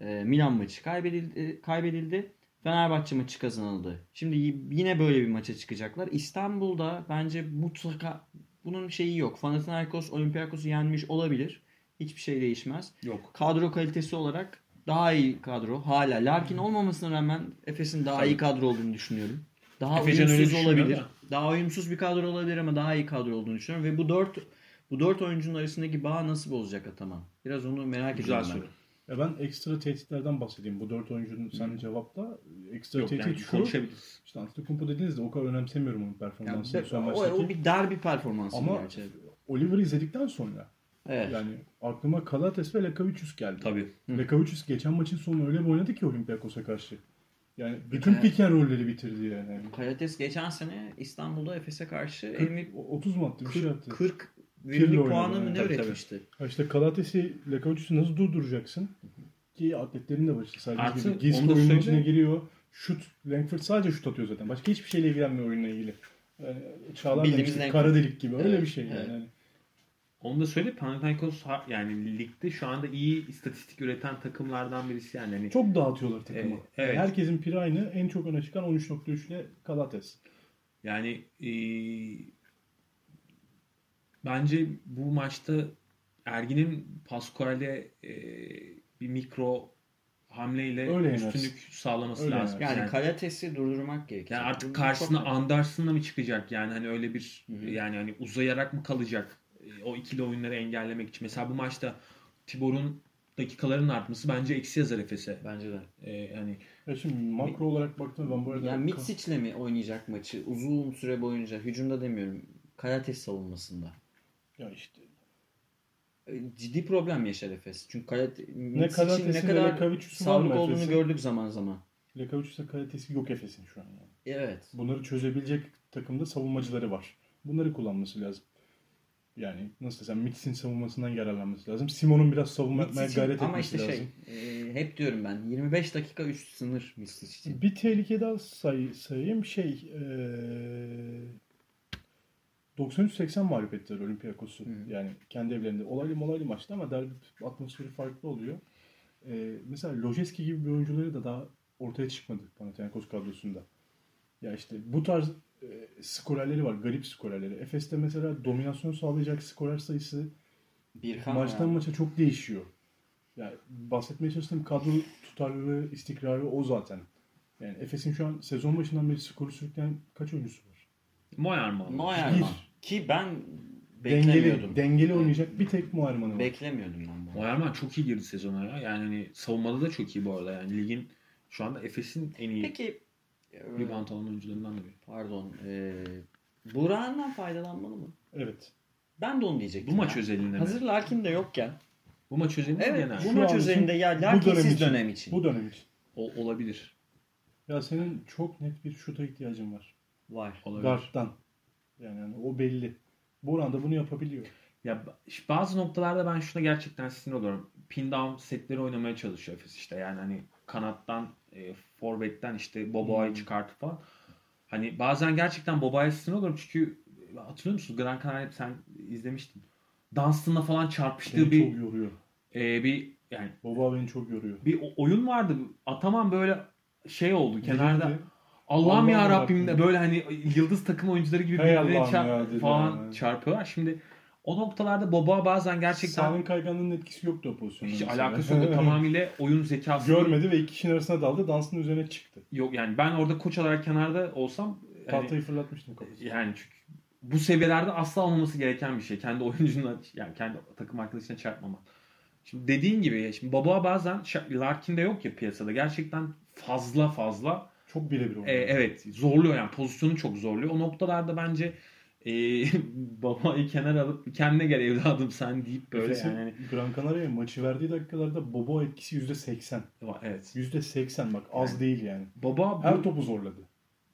E, Milan maçı kaybedildi. kaybedildi. Fenerbahçe maçı kazanıldı. Şimdi yine böyle bir maça çıkacaklar. İstanbul'da bence mutlaka bunun şeyi yok. Panathinaikos Olympiakos'u yenmiş olabilir. Hiçbir şey değişmez Yok. kadro kalitesi olarak daha iyi kadro. Hala Larkin olmamasına rağmen Efes'in daha Tabii. iyi kadro olduğunu düşünüyorum. Daha öyle uyumsuz olabilir. da. Daha uyumsuz bir kadro olabilir ama daha iyi kadro olduğunu düşünüyorum ve bu dört bu dört oyuncunun arasındaki bağ nasıl bozacak Ataman? Biraz onu merak Güzel ediyorum soru. Ya ben ekstra tehditlerden bahsedeyim. Bu dört oyuncunun sen cevapta. Ekstra Yok tehdit yani şu. konuşabiliriz. İşte Antetokounmpo dediniz de o kadar önemsemiyorum onun ben. performansını Yani, son o, maçtaki. o bir dar bir performans Ama gerçi. Oliver'ı izledikten sonra Evet. yani aklıma Kalates ve Lekavicius geldi. Tabii. Lekavicius geçen maçın sonunda öyle bir oynadı ki Olympiakos'a karşı. Yani bütün pick and roll'leri bitirdi yani. Karates geçen sene İstanbul'da Efes'e karşı 40, MVP 30 mu attı bir şey 40, attı. 40 Oynadı puanı mı ne Tabii, tabii. üretmişti? Ha işte Kalates'i, Lekavicius'u nasıl durduracaksın? Ki atletlerin de var işte. Sadece Artı gibi. Gizli oyunun söyle. içine giriyor. Şut. Langford sadece şut atıyor zaten. Başka hiçbir şeyle ilgilenmiyor oyunla ilgili. Yani Çağlar Bildiğimiz Langford. kara delik gibi. Öyle Evet, bir şey yani. evet. Yani Onu da söyle Panathinaikos yani ligde şu anda iyi istatistik üreten takımlardan birisi yani. Hani Çok dağıtıyorlar takımı. Evet, evet. Herkesin piri aynı. En çok öne çıkan 13.3 ile Kalates. Yani e, bence bu maçta Ergin'in Pascual'e e, bir mikro hamleyle Öyle üstünlük yenersin. sağlaması Öyle lazım. Yani, Yani, Kalates'i durdurmak gerekiyor. yani artık karşısına Anderson'la mı çıkacak yani hani öyle bir Hı hı. yani hani uzayarak mı kalacak e, o ikili oyunları engellemek için. Mesela bu maçta Tibor'un dakikaların artması bence eksi yazar Efes'e. Bence de. E, yani Ya şimdi makro olarak baktığımda ben bu arada Yani Mitsic'le mi oynayacak maçı uzun süre boyunca? Hücumda demiyorum. Kalates savunmasında. Ya işte E, Ciddi problem yaşar Efes. Çünkü Kalate, ne Kalates'in ne kadar sağlık olduğunu gördük zaman zaman. Lekavicius'la Kalates'i yok Efes'in şu an yani. Evet. Bunları çözebilecek takımda savunmacıları var. Bunları kullanması lazım. Yani nasıl desem Mitsic'in savunmasından yararlanması lazım. Simon'un biraz savunma yapmaya gayret ama etmesi işte lazım. şey e, hep diyorum ben 25 dakika üst sınır Mitsic için. Bir tehlike daha say, sayayım. Şey eee 93-80 mağlup ettiler Olympiakos'u. Yani kendi evlerinde. Olaylı molaylı maçtı ama derbi atmosferi farklı oluyor. Eee, mesela Lojeski gibi bir oyuncuları da daha ortaya çıkmadı Panathinaikos kadrosunda. Ya işte bu tarz e, skorerleri var. Garip skorerleri. Efes'te mesela dominasyon sağlayacak skorer sayısı Birkan maçtan var. maça çok değişiyor. Yani bahsetmeye çalıştığım kadro tutarlılığı, istikrarı o zaten. Yani Efes'in şu an sezon başından beri skoru sürükleyen kaç oyuncusu var? Moyerman. Moerman. Bir. Ki ben Dengeli, beklemiyordum. dengeli oynayacak bir tek Muharman'ı var. Beklemiyordum ben bunu. Moyerman çok iyi girdi sezona ya. Yani hani savunmada da çok iyi bu arada. Yani ligin şu anda Efes'in en iyi Peki e, rebound alan oyuncularından biri. pardon e, Burak'ından faydalanmalı mı? Evet. Ben de onu diyecektim. Bu maç ya. özelinde mi? Hazır Larkin de yokken. Bu maç özelinde mi Evet genel? bu Şu maç özelinde ya Larkin'siz dönem için. Bu dönem için. O, olabilir. Ya senin çok net bir şuta ihtiyacın var. Var. Olabilir. Guard'dan. Yani, yani o belli. Boran da bunu yapabiliyor. Ya ba- bazı noktalarda ben şuna gerçekten sinir oluyorum. Pin down setleri oynamaya çalışıyor Efes işte. Yani hani kanattan, e, forvetten işte Boboa'yı Hmm. çıkartıp falan. Hani bazen gerçekten Boboa'ya sinir oluyorum çünkü e, hatırlıyor musun? Gran Canaria sen izlemiştin. Dunstan'la falan çarpıştığı Beni bir çok yoruyor. e, bir yani Baba beni çok yoruyor. bir oyun vardı. Ataman böyle şey oldu kenarda. Dirildi. Allah'ım ya Rabbim de böyle hani yıldız takım oyuncuları gibi Hey birbirine ya dedi falan yani. çarpıyorlar. Şimdi o noktalarda Boba bazen gerçekten Sağın kayganlığının etkisi yoktu o pozisyonda. hiç mesela. alakası yok. Tamamıyla oyun zekası Görmedi ve iki kişinin arasına daldı. Dansın üzerine çıktı. yok. Yani ben orada koç olarak kenarda olsam yani, Tahtayı fırlatmıştım kafasına. yani çünkü bu seviyelerde asla olmaması gereken bir şey. Kendi oyuncuna yani kendi takım arkadaşına çarpmamak. Şimdi dediğin gibi şimdi Boba bazen Larkin'de yok ya piyasada. Gerçekten fazla fazla Çok birebir e, oynuyor. evet zorluyor yani pozisyonu çok zorluyor. O noktalarda bence e, babayı kenara alıp kendine gel evladım sen deyip böyle Efes'in yani Gran Canaria'ya maçı verdiği dakikalarda Bobo etkisi %80. evet. %80 bak az Yani. değil yani. Baba Her bu, topu zorladı.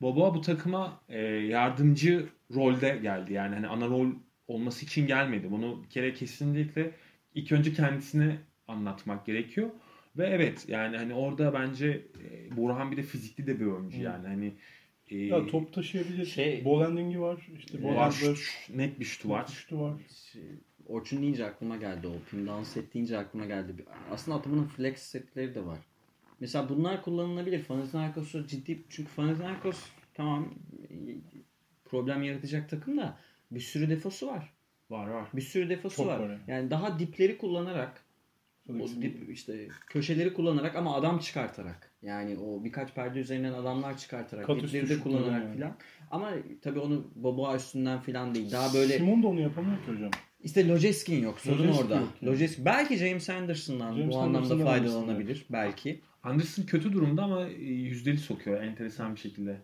Baba bu takıma e, yardımcı rolde geldi. Yani hani ana rol olması için gelmedi. Bunu bir kere kesinlikle ilk önce kendisine anlatmak gerekiyor. Ve evet yani hani orada bence e, Burhan bir de fizikli de bir oyuncu Hı. yani hani e, Ya top taşıyabilir. Şey- Ball handling'i var. İşte ball var, handler, şut- net bir şutu var. şutu var. Şey, Orçun deyince aklıma geldi o. Pin down set deyince aklıma geldi. Aslında Ataman'ın flex setleri de var. Mesela bunlar kullanılabilir. Panathinaikos'u ciddi çünkü Panathinaikos tamam e, problem yaratacak takım da bir sürü defosu var. Var var. Bir sürü defosu Çok var. var yani. Yani daha dipleri kullanarak o dip işte köşeleri kullanarak ama adam çıkartarak. Yani o birkaç perde üzerinden adamlar çıkartarak, Kat üstü dipleri de kullanarak yani. filan. Ama tabii onu Boboa üstünden filan değil. Daha böyle Simon da onu yapamıyor ki hocam. işte Lojeskin yok. Sorun Lojeskin orada. yok yani. Lojeskin belki James Anderson'dan James bu anlamda faydalanabilir belki. Anderson kötü durumda ama e, yüzdeli sokuyor enteresan bir şekilde.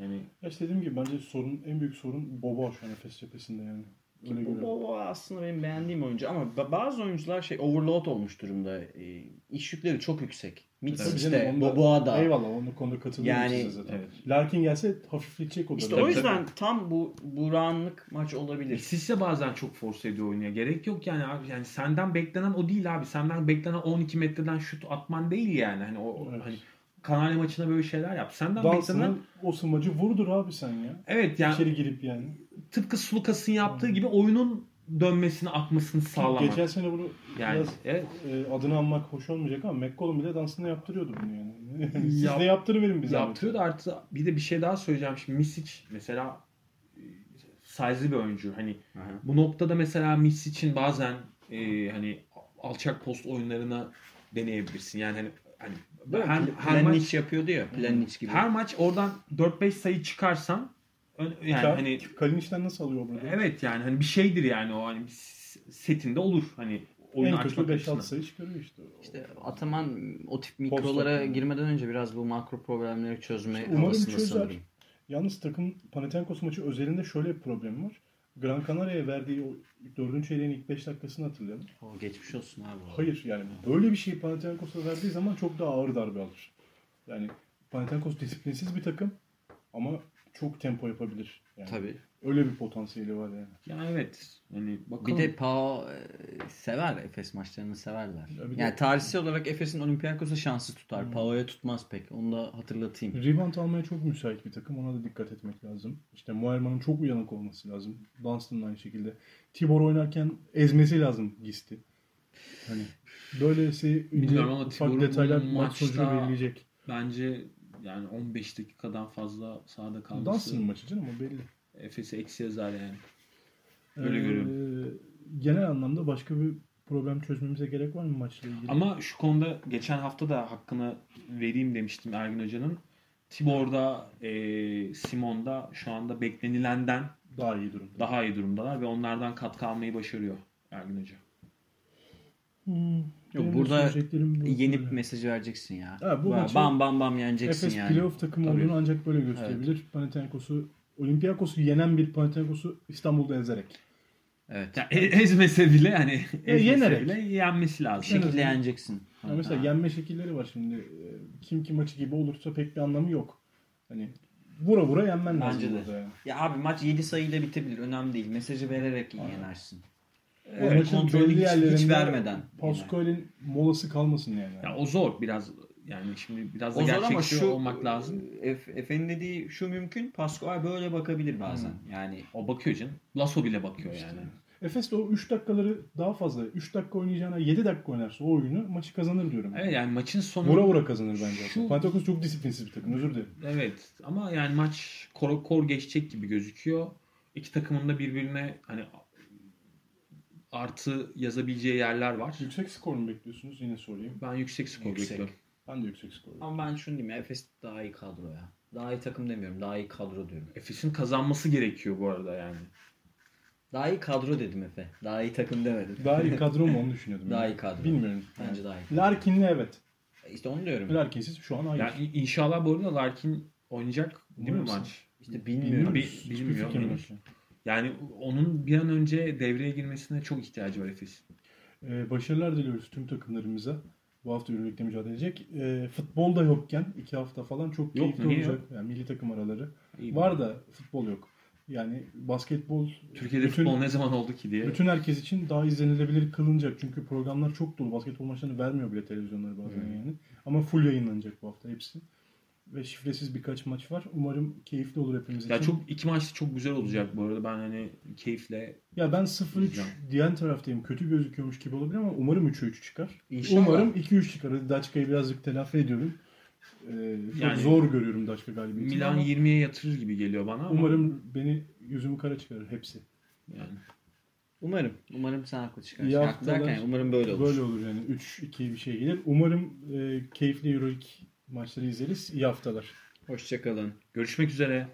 Yani Ya işte dediğim gibi bence sorun en büyük sorun Bobo şu an Efes cephesinde yani. Öyle Bu görüyorum. Boboa aslında benim beğendiğim oyuncu ama ba- bazı oyuncular şey overload olmuş durumda. E, iş yükleri çok yüksek. Tabii Mitsic canım, de, onda- Boboa da. Eyvallah onu konuda katılıyorum Yani- size zaten. evet. Larkin gelse hafifletecek o da. İşte Tabii, o yüzden tam bu buranlık maç olabilir. Sisse bazen çok force ediyor oynuyor. Gerek yok yani abi. Yani senden beklenen o değil abi. Senden beklenen 12 metreden şut atman değil yani. Hani o Evet. hani Kanarya maçına böyle şeyler yap. Senden beklenen o smacı vurdur abi sen ya. evet yani İçeri girip yani. tıpkı Sulukas'ın yaptığı gibi oyunun dönmesini, akmasını sağlamak. Geçen sene bunu yani biraz evet. e, adını anmak hoş olmayacak ama McCollum bile dansını yaptırıyordu bunu yani. Siz Yap- de yaptırıverin bize. Yaptırıyor da artı bir de bir şey daha söyleyeceğim. Şimdi Misic mesela e, size'lı bir oyuncu. Hani Aha. bu noktada mesela Misic'in bazen e, hani alçak post oyunlarına deneyebilirsin. Yani hani, hani Mi? her, her maç yapıyordu ya. Planic gibi. her maç oradan 4-5 sayı çıkarsan yani Kar- hani Kalinic'den nasıl alıyor burada? evet yani hani bir şeydir yani o hani setinde olur hani oyunu en kötü açmak 5-6 açısından. sayı çıkarıyor işte. İşte Ataman o tip Post mikrolara atıyor. girmeden önce biraz bu makro problemleri çözme İşte umarım havasında çözer. sanırım. Yalnız takım Panathinaikos maçı özelinde şöyle bir problem var. Gran Canaria'ya verdiği 4. çeyreğin ilk 5 dakikasını hatırlayalım. O geçmiş olsun abi. Hayır yani böyle bir şeyi Panathinaikos'a verdiği zaman çok daha ağır darbe alır. Yani Panathinaikos disiplinsiz bir takım ama çok tempo yapabilir. Yani Tabii. Öyle bir potansiyeli var yani. Yani evet. Hani bakalım. Bir de Pau e, sever Efes maçlarını severler. Ya bir de- yani tarihsel olarak Efes'in Olympiakos'a şansı tutar. Pau'ya tutmaz pek. Onu da hatırlatayım. Rebound almaya çok müsait bir takım. Ona da dikkat etmek lazım. İşte Muayerman'ın çok uyanık olması lazım. Dunstan'ın aynı şekilde. Tibor oynarken ezmesi lazım Gist'i. Hani böylesi ince ufak detaylar maç sonucunu belirleyecek. bence yani 15 dakikadan fazla sahada kalması Dunstan'ın maçı canım o belli. Efes'e eksi yazar yani. Öyle Ee, görüyorum. Genel anlamda başka bir problem çözmemize gerek var mı maçla ilgili? Ama şu konuda geçen hafta da hakkını vereyim demiştim Ergin Hoca'nın. Tibor'da, e, Simon'da şu anda beklenilenden daha iyi durumda. daha iyi durumdalar ve onlardan katkı almayı başarıyor Ergin Hoca. Hmm, Yok, benim burada. Yenip Böyle. mesajı vereceksin ya. Ha, bu maçı- bam bam bam yeneceksin Efes yani. playoff takımı Tabii. olduğunu ancak böyle gösterebilir. Panathinaikos'u Olympiakos'u yenen bir Panathinaikos'u İstanbul'da ezerek. Evet. Ya, e- ezmese bile yani ezmese yenerek. bile yenmesi Bir lazım. şekilde yeneceksin. Yani mesela Ha. yenme şekilleri var şimdi. Ee, Kim ki maçı gibi olursa pek bir anlamı yok. Hani vura vura yenmen lazım Bence de. yani. Ya abi maç 7 sayıyla bitebilir. Önemli değil. Mesajı vererek yenersin. Evet, Oyunun maçın kontrolünü hiç- hiç vermeden Pascual'in molası kalmasın yani. Ya o zor biraz yani şimdi biraz da O zor ama gerçekçi şu olmak lazım. Ef- Efe'nin dediği şu mümkün. Pascual böyle bakabilir bazen. Yani O bakıyor canım. Lasso bile bakıyor yani. Efes de o 3 dakikaları daha fazla. 3 dakika oynayacağına 7 dakika oynarsa o oyunu maçı kazanır diyorum. Evet yani maçın sonu Vura vura kazanır bence. Şu- Panathinaikos çok disiplinsiz bir takım. Özür dilerim. Evet ama yani maç kor, kor geçecek gibi gözüküyor. İki takımın da birbirine hani artı yazabileceği yerler var. Yüksek skor mu bekliyorsunuz? Yine sorayım. Ben yüksek skor Yüksek. bekliyorum. Ben de yüksek skor bekliyorum. ama ben şunu diyeyim Efes daha iyi kadro ya. Daha iyi takım demiyorum. Daha iyi kadro diyorum. Efes'in kazanması gerekiyor bu arada yani. Daha iyi kadro dedim Efe. Daha iyi takım demedim. Daha iyi kadro mu onu düşünüyordum. Daha yani. iyi kadro. Bilmiyorum. Bence daha iyi. Larkin'le evet. İşte onu diyorum. Larkin'siz şu an hayır. Yani inşallah bu arada Larkin oynayacak değil mi Umarım. maç? İşte bilmiyorum. Bi- Hiçbir bilmiyor, fikrim yok. henüz. Yani onun bir an önce devreye girmesine çok ihtiyacı var Efes'in. Ee, başarılar diliyoruz tüm takımlarımıza. Bu hafta Euroleague'de mücadele edecek. Ee, futbol da yokken iki hafta falan çok Yok, keyifli olacak. Yani milli takım araları. İyi Var da futbol yok. Yani basketbol Türkiye'de bütün, futbol ne zaman oldu ki diye. bütün herkes için daha izlenilebilir kılınacak. Çünkü programlar çok dolu. Basketbol maçlarını vermiyor bile televizyonlar bazen Hmm. yani. Ama full yayınlanacak bu hafta hepsi. Ve şifresiz birkaç maç var. Umarım keyifli olur hepimiz Ya için. çok iki maçta çok güzel olacak bu arada. Ben hani keyifle Ya ben 0-3 Güzel. diyen taraftayım. Kötü gözüküyormuş gibi olabilir ama umarım 3'e 3 çıkar. İnşallah. Umarım 2-3 çıkar. Hadi Daçka'yı birazcık telafi ediyorum. Ee, çok Yani- zor görüyorum Daçka galibiyetini Milan ama 20'ye yatırır gibi geliyor bana ama umarım beni yüzümü kara çıkarır hepsi. yani Umarım. Umarım sen haklı çıkarsın. İyi Haklı haftalar. derken umarım böyle olur. Böyle olur yani 3-2 bir şey gelir. Umarım e, keyifli Euroleague maçları izleriz. İyi haftalar. Hoşçakalın. görüşmek üzere.